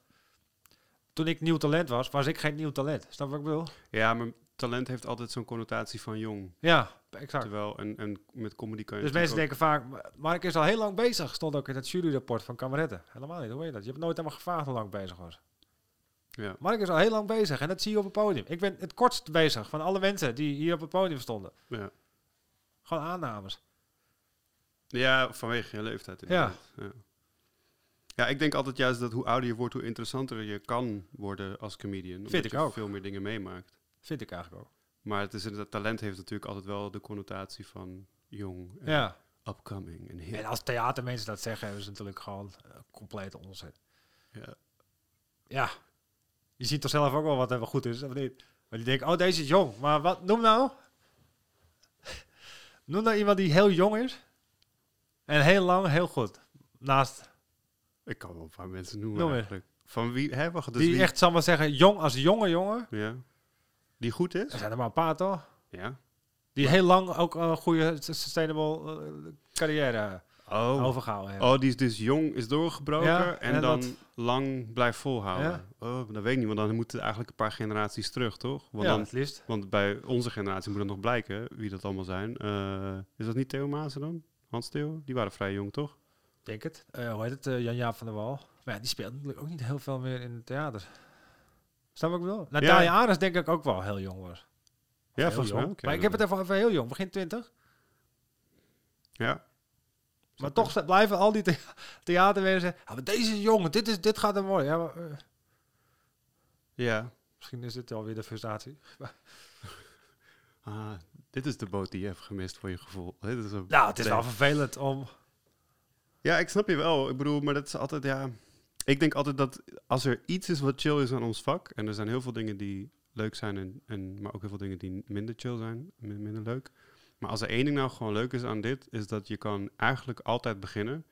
Toen ik nieuw talent was, was ik geen nieuw talent. Snap wat ik bedoel? Ja, maar talent heeft altijd zo'n connotatie van jong. Ja, exact. Terwijl, en, en met comedy kan je Dus mensen denken vaak, "Maar- Mark is al heel lang bezig. Stond ook in het juryrapport van Kameretten. Helemaal niet, hoe weet je dat? Je hebt nooit helemaal gevraagd hoe lang bezig was. Ja. Mark is al heel lang bezig en dat zie je op het podium. Ik ben het kortst bezig van alle mensen die hier op het podium stonden. Ja. Gewoon aannames. ja, vanwege je leeftijd. Ja. Ja, ik denk altijd juist dat hoe ouder je wordt, hoe interessanter je kan worden als comedian. Omdat ik je ook. veel meer dingen meemaakt. Vind ik eigenlijk ook. Maar het is inderdaad, talent heeft natuurlijk altijd wel de connotatie van jong en Ja. upcoming en. En als theatermensen dat zeggen, hebben ze natuurlijk gewoon uh, complete onzin. Ja. Ja. Je ziet toch zelf ook wel wat er goed is, of niet? Maar die denken, oh, deze is jong. Maar wat, noem nou. noem nou iemand die heel jong is. En heel lang, heel goed. Naast, Ik kan wel een paar mensen noemen Noem eigenlijk. Van wie, hè, wacht, dus die wie, echt, zal maar zeggen, jong als jonge jongen. ja. Die goed is? Er zijn er maar een paar, toch? Ja. Die heel lang ook een goede sustainable eh, carrière Oh. overgehouden hebben. Oh, die is dus jong, is doorgebroken Ja, en, en dan dat- lang blijft volhouden. Ja. Oh, dat weet ik niet, want dan moeten eigenlijk een paar generaties terug, toch? Want, ja, dan, het liefst. want bij onze generatie moet het nog blijken wie dat allemaal zijn. Eh, is dat niet Theo Maassen dan? Hans Theo? Die waren vrij jong, toch? Denk het. Eh, hoe heet het? Eh, Jan-Jaap van der Wal. Maar ja, die speelt natuurlijk ook niet heel veel meer in het theater. Snap ik bedoel? Natalia Ares denk ik ook wel heel jong was. Ja, Heel volgens mij jong. Maar ik heb het even over heel jong, begin 20. Ja. Maar toch blijven al die the theaterwerken zeggen, ah, maar deze is jong, dit, is, dit gaat hem worden. Ja, maar, eh, Ja. misschien is dit alweer de frustratie. Ah, dit is de boot die je hebt gemist voor je gevoel. Dit is een Nou, het is wel vervelend om... Ja, ik snap je wel. Ik bedoel, maar dat is altijd, ja... Ik denk altijd dat als er iets is wat chill is aan ons vak... en er zijn heel veel dingen die leuk zijn, en, en, maar ook heel veel dingen die minder chill zijn, min- minder leuk. Maar als er één ding nou gewoon leuk is aan dit... is dat je kan eigenlijk altijd beginnen.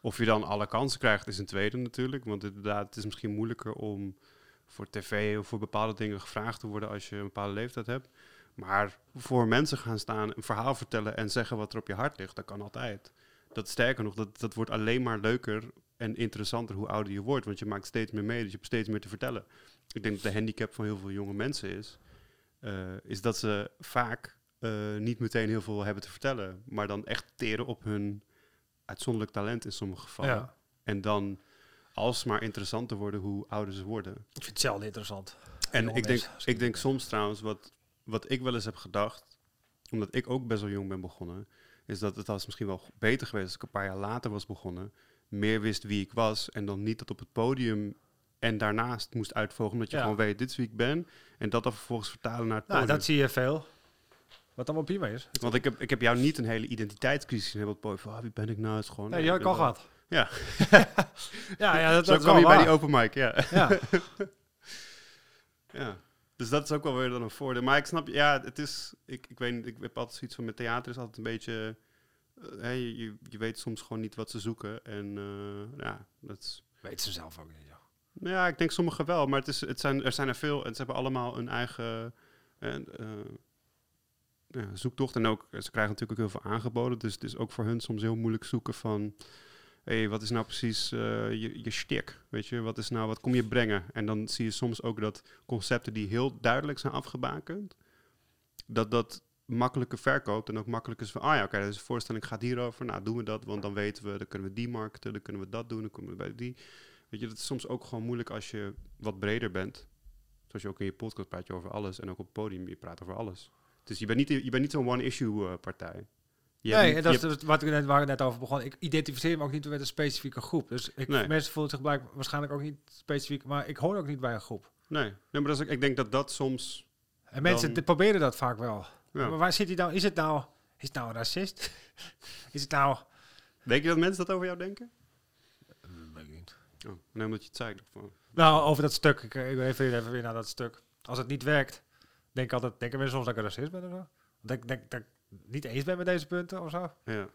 Of je dan alle kansen krijgt, is een tweede natuurlijk. Want inderdaad, het is misschien moeilijker om voor tv of voor bepaalde dingen gevraagd te worden... als je een bepaalde leeftijd hebt. Maar voor mensen gaan staan, een verhaal vertellen en zeggen wat er op je hart ligt, dat kan altijd. Dat sterker nog, dat, dat wordt alleen maar leuker en interessanter hoe ouder je wordt. Want je maakt steeds meer mee, dus je hebt steeds meer te vertellen. Ik denk dat de handicap van heel veel jonge mensen is, eh, is dat ze vaak eh, niet meteen heel veel hebben te vertellen. Maar dan echt teren op hun uitzonderlijk talent in sommige gevallen. Ja. En dan alsmaar interessanter worden hoe ouder ze worden. Ik vind het zelden interessant. En ik denk, ik denk soms trouwens, wat, wat ik wel eens heb gedacht, omdat ik ook best wel jong ben begonnen, is dat het was misschien wel beter geweest als ik een paar jaar later was begonnen, meer wist wie ik was en dan niet dat op het podium en daarnaast moest uitvogelen, omdat je Ja. gewoon weet, dit is wie ik ben, en dat dan vervolgens vertalen naar het Nou, podium. dat zie je veel. Wat allemaal prima is. Want ik heb, ik heb jou niet een hele identiteitscrisis in op het podium, van, ah, wie ben ik nou? Het is gewoon, Nee, ik ben al gehad. Ja. ja, ja, dat, Zo dat kwam je bij die open mic, ja. Ja. Ja. Dus dat is ook wel weer dan een voordeel. Maar ik snap, ja, het is, ik, ik weet ik heb altijd zoiets van met theater is altijd een beetje, hè, je, je, weet soms gewoon niet wat ze zoeken. En eh, ja, dat is, Weet ze zelf ook niet. joh. nou ja, ik denk sommigen wel, maar het is, het zijn, er zijn er veel en ze hebben allemaal een eigen eh, ja, zoektocht. En ook, ze krijgen natuurlijk ook heel veel aangeboden, dus het is ook voor hun soms heel moeilijk zoeken van, hé, wat is nou precies eh, je, je shtick, weet je, wat is nou, wat kom je brengen? En dan zie je soms ook dat concepten die heel duidelijk zijn afgebakend, dat dat makkelijker verkoopt en ook makkelijk is van, ah ja, oké, deze voorstelling gaat hierover, nou doen we dat, want dan weten we, dan kunnen we die marketen, dan kunnen we dat doen, dan kunnen we bij die. Weet je, dat is soms ook gewoon moeilijk als je wat breder bent. Zoals je ook in je podcast praat je over alles en ook op het podium, je praat over alles. Dus je bent niet, je bent niet zo'n one-issue eh, partij. Je nee, en dat is wat ik net, waar ik net over begon. Ik identificeer me ook niet met een specifieke groep. Dus ik, Nee. mensen voelen zich blijk, waarschijnlijk ook niet specifiek, maar ik hoor ook niet bij een groep. Nee, nee maar dat is, ook- ik denk dat dat soms... En mensen Dan- proberen dat vaak wel. Ja. Maar waar zit hij nou? Is het nou, is het nou een racist? is het nou... Denk je dat mensen dat over jou denken? weet ik niet. Oh, nee, omdat je het zei. Nou, over dat stuk. Ik, ik refereer even weer naar dat stuk. Als het niet werkt, denk ik altijd, denken mensen soms dat ik een racist ben of zo? Denk, denk, denk, niet eens ben met deze punten of zo. Ja.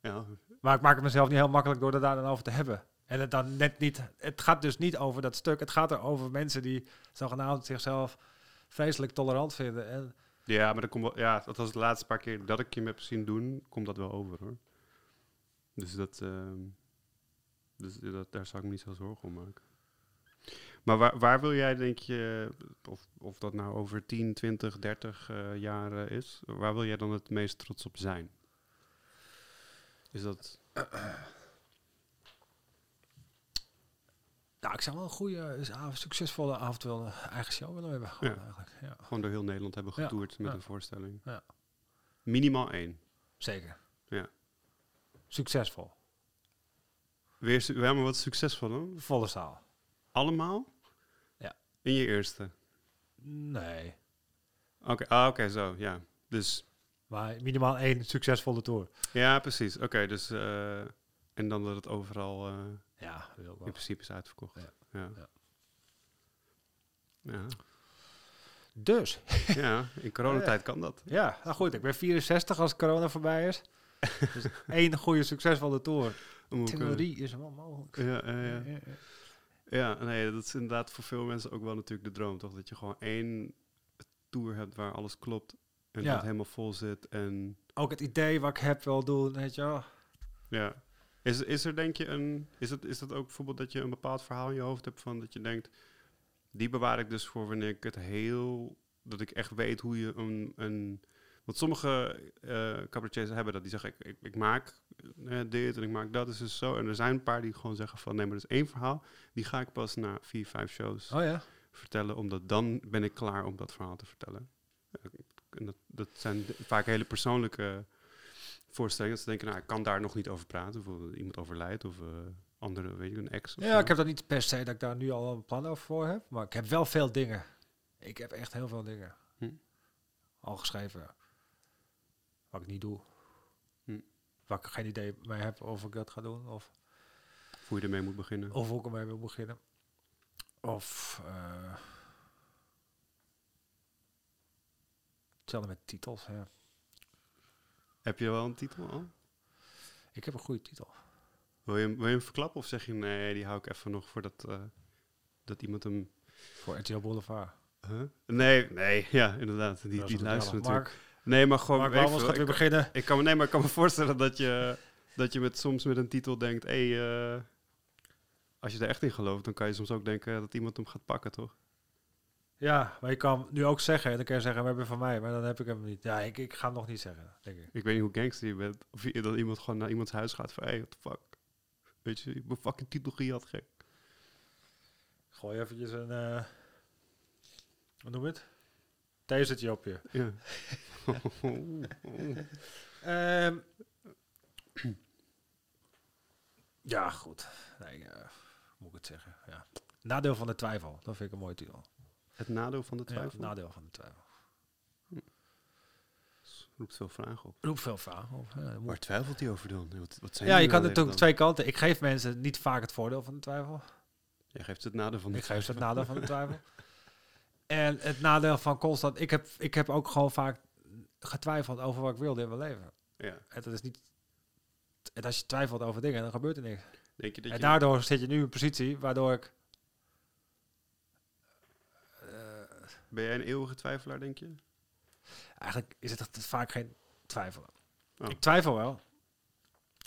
Ja, Maar ik maak het mezelf niet heel makkelijk door het daar dan over te hebben. En het dan net niet. Het gaat dus niet over dat stuk. Het gaat er over mensen die zogenaamd zichzelf vreselijk tolerant vinden. En ja maar dat komt wel, ja, dat was de laatste paar keer dat ik je heb zien doen, komt dat wel over hoor. Dus dat, ehm, dus dat, daar zou ik me niet zo zorgen om maken. Maar waar, waar wil jij, denk je, of, of dat nou over 10, 20, 30 eh, jaar is, waar wil jij dan het meest trots op zijn? Is dat, nou, ik zou wel een goede, succesvolle avontueel eigen show willen hebben. Gewoon Ja. eigenlijk. Ja, gewoon door heel Nederland hebben Ja, getoerd met een voorstelling? Ja. Minimaal één. zeker. Ja. Succesvol. Weer, su- ja, maar wat succesvol dan? Volle zaal. Allemaal? In je eerste? Nee. Oké, ah, oké, zo, ja. Dus, Maar minimaal één succesvolle tour. ja, precies. Oké, dus, eh, en dan dat het overal eh, Ja, in principe is uitverkocht. Ja. Ja. Ja. Ja. Dus, Ja, in coronatijd kan dat. ja, nou goed, ik ben 64 als corona voorbij is. Dus één goede succesvolle tour. Ik, eh, Theorie is wel mogelijk. Ja, ja, ja. Ja, nee, dat is inderdaad voor veel mensen ook wel natuurlijk de droom, toch? Dat je gewoon één tour hebt waar alles klopt en Ja. dat het helemaal vol zit en... Ook het idee wat ik heb wil doen, weet je wel. Ja. Is, is er denk je een... Is het, is dat ook bijvoorbeeld dat je een bepaald verhaal in je hoofd hebt van dat je denkt... Die bewaar ik dus voor wanneer ik het heel... Dat ik echt weet hoe je een... een want sommige cabaretiers hebben dat. Die zeggen, ik, ik, ik maak dit en ik maak dat. Dus is zo. En er zijn een paar die gewoon zeggen van... Nee, maar dat is één verhaal. Die ga ik pas na vier, vijf shows Oh ja? vertellen. Omdat dan ben ik klaar om dat verhaal te vertellen. Eh, En dat, dat zijn vaak hele persoonlijke voorstellingen. Dat ze denken, nou, ik kan daar nog niet over praten. Bijvoorbeeld iemand overlijdt of eh, andere, weet je, een ex. Ja, zo. ik heb dat niet per se dat ik daar nu al een plan over voor heb. Maar ik heb wel veel dingen. Ik heb echt heel veel dingen. Hm. Al geschreven. Wat ik niet doe. Waar ik geen idee mee heb of ik dat ga doen. Of, Hoe je ermee moet beginnen. of hoe ik ermee wil beginnen. Of... eh hetzelfde met titels. Ja. Heb je wel een titel al? Ik heb een goede titel. Wil je, hem- wil je hem verklappen of zeg je, nee, die hou ik even nog voordat eh, dat iemand hem... Voor RTL Boulevard. Huh? Nee, nee, ja, inderdaad. Die, die jammer. natuurlijk. Nee, maar gewoon... Mark, Mark veel. gaat weer beginnen. Ik kan, me- nee, maar ik kan me voorstellen dat je, dat je met, soms met een titel denkt... Hey, eh, als je er echt in gelooft, dan kan je soms ook denken dat iemand hem gaat pakken, toch? Ja, maar je kan nu ook zeggen. En dan kan je zeggen, we hebben van mij. Maar dan heb ik hem niet. Ja, ik, ik ga hem nog niet zeggen, denk ik. Ik weet niet hoe gangster je bent. Of je, dat iemand gewoon naar iemands huis gaat van... Hey, what the fuck? Weet je, ik ben fucking titel gehad, gek. Gooi eventjes een... eh wat noem je het? Op je. Ja. Ehm, ja, goed. Nee, eh, hoe moet ik het zeggen? Ja. Nadeel van de twijfel. Dat vind ik een mooie titel. Het nadeel van de Ja, twijfel nadeel van de twijfel. roept veel vragen op. Roep veel vragen op. Ja, Waar twijfelt hij over dan? Wat, wat zijn ja, je kan natuurlijk dan? twee kanten. Ik geef mensen niet vaak het voordeel van de twijfel. Jij geeft het nadeel van de Ik geef ze het twijfel. nadeel van de twijfel. En het nadeel van constant... Ik heb, ik heb ook gewoon vaak getwijfeld over wat ik wilde in mijn leven. Ja. En dat is niet... En als je twijfelt over dingen, dan gebeurt er niks. Denk je dat En je... daardoor zit je nu in een positie waardoor ik... eh, Ben jij een eeuwige twijfelaar, denk je? eigenlijk is het vaak geen twijfelen. Oh. Ik twijfel wel.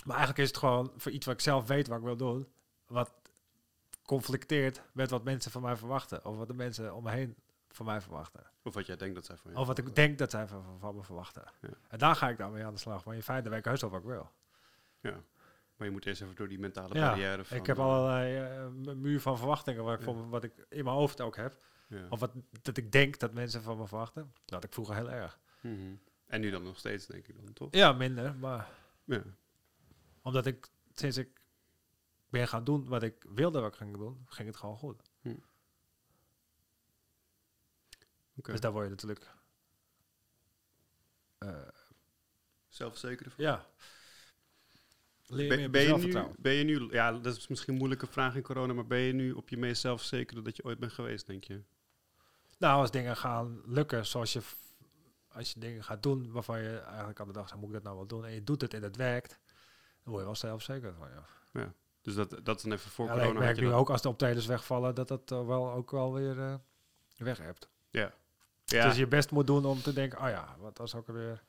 Maar eigenlijk is het gewoon voor iets wat ik zelf weet wat ik wil doen. Wat conflicteert met wat mensen van mij verwachten. Of wat de mensen om me heen van mij verwachten. Of wat jij denkt dat zij van je Of wat ik denk dat zij van, van me verwachten. Ja. En daar ga ik dan mee aan de slag. Maar in feite weet ik heus wel wat ik wil. Ja. Maar je moet eerst even door die mentale Ja, barrière van... ik heb eh, allerlei m- muur van verwachtingen wat ik, Ja. voor, wat ik in mijn hoofd ook heb. ja. Of wat dat ik denk dat mensen van me verwachten. Dat ik vroeger heel erg. Mhm. En nu dan nog steeds, denk ik dan, toch? Ja, minder. Maar Ja. omdat ik sinds ik ben gaan doen wat ik wilde wat ik ging doen, ging het gewoon goed. Dus daar word je natuurlijk... eh, Zelfverzekerd ervan? ja. Leer Ben, meer ben, je nu, ben je nu... Ja, dat is misschien een moeilijke vraag in corona, maar ben je nu op je meest zelfverzekerde dat je ooit bent geweest, denk je? Nou, als dingen gaan lukken zoals je als je dingen gaat doen waarvan je eigenlijk aan de dag zegt, moet ik dat nou wel doen? En je doet het en het werkt, dan word je wel zelfzeker van, ja. Dus dat, dat is dan even voor Ja, corona. ik merk je nu dat- ook als de optredens wegvallen, dat dat eh, wel ook wel weer eh, weg hebt. Ja. Dus je best moet doen om te denken, oh ja, wat was ook alweer...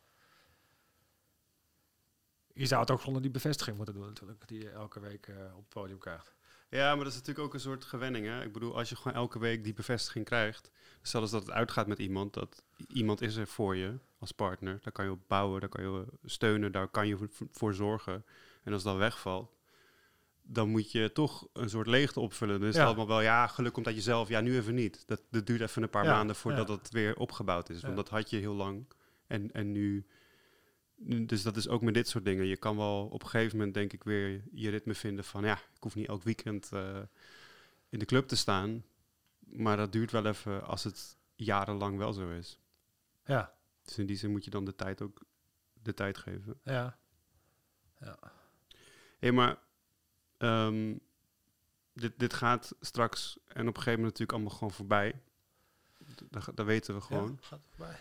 Je zou het ook zonder die bevestiging moeten doen natuurlijk, die je elke week eh, op het podium krijgt. Ja, maar dat is natuurlijk ook een soort gewenning. Hè? Ik bedoel, als je gewoon elke week die bevestiging krijgt, stel eens dat het uitgaat met iemand, dat iemand is er voor je als partner, daar kan je op bouwen, daar kan je steunen, daar kan je voor, voor zorgen. En als dat wegvalt, dan moet je toch een soort leegte opvullen. Het Ja. allemaal wel, ja, geluk komt uit jezelf, ja, nu even niet. Dat, dat duurt even een paar Ja, maanden voordat ja. het weer opgebouwd is, want Ja. dat had je heel lang. En, en nu, dus dat is ook met dit soort dingen. Je kan wel op een gegeven moment, denk ik, weer je ritme vinden van, ja, ik hoef niet elk weekend eh, in de club te staan. Maar dat duurt wel even als het jarenlang wel zo is. Ja, Dus in die zin moet je dan de tijd ook de tijd geven. ja. Hé, maar ehm, dit, dit gaat straks en op een gegeven moment natuurlijk allemaal gewoon voorbij. Dat, dat weten we gewoon. Ja, gaat voorbij.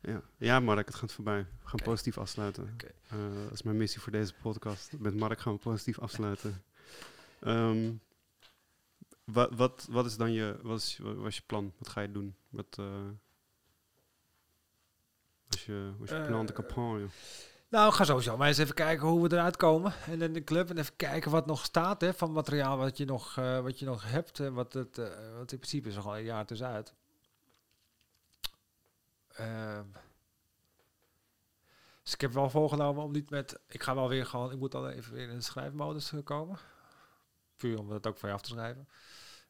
Ja, ja Mark, het gaat voorbij. We gaan positief afsluiten. Eh, dat is mijn missie voor deze podcast. Met Mark gaan we positief afsluiten. Ehm, wat, wat, wat is dan je, wat is, wat was je plan? Wat ga je doen? Wat, eh was je, je plan de Eh, campagne? Nou, ga sowieso maar eens even kijken hoe we eruit komen. En in de club. En even kijken wat nog staat hè, van materiaal wat je nog, eh, wat je nog hebt. En wat het, eh, want in principe is er gewoon een jaar tussenuit. Ehm dus ik heb wel voorgenomen om niet met... Ik ga wel weer gewoon... Ik moet al even weer in de schrijfmodus eh, komen. Puur om het ook voor je af te schrijven.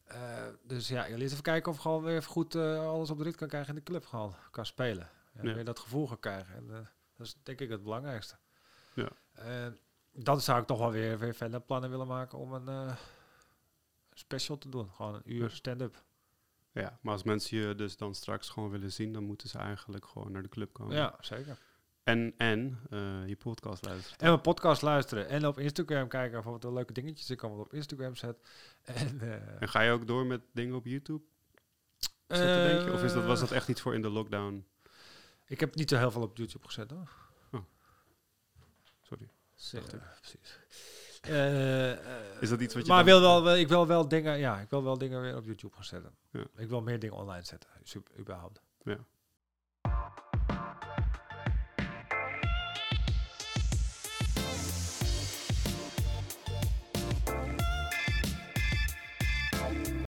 Eh, dus ja, eerst even kijken of ik gewoon weer even goed eh, alles op de rit kan krijgen in de club. Gewoon kan spelen. En Ja. weer dat gevoel gaan krijgen. En, eh, dat is denk ik het belangrijkste. Ja. En dan zou ik toch wel weer, weer verder plannen willen maken om een eh, special te doen. Gewoon een uur stand-up. Ja, maar als mensen je dus dan straks gewoon willen zien, dan moeten ze eigenlijk gewoon naar de club komen. Ja, zeker. En, en eh, je podcast luisteren. En mijn podcast luisteren. En op Instagram kijken of wat er leuke dingetjes ik allemaal op Instagram zet. En, eh, En ga je ook door met dingen op YouTube? Of is dat, was dat echt iets voor in de lockdown? Ik heb niet zo heel veel op YouTube gezet hoor. Sorry. Dacht ik. precies. Eh, eh, Is dat iets wat je maar wil wel, ik wil wel dingen, ja, ik wil wel dingen weer op YouTube gaan zetten. Ja. Ik wil meer dingen online zetten, sup- überhaupt. Ja.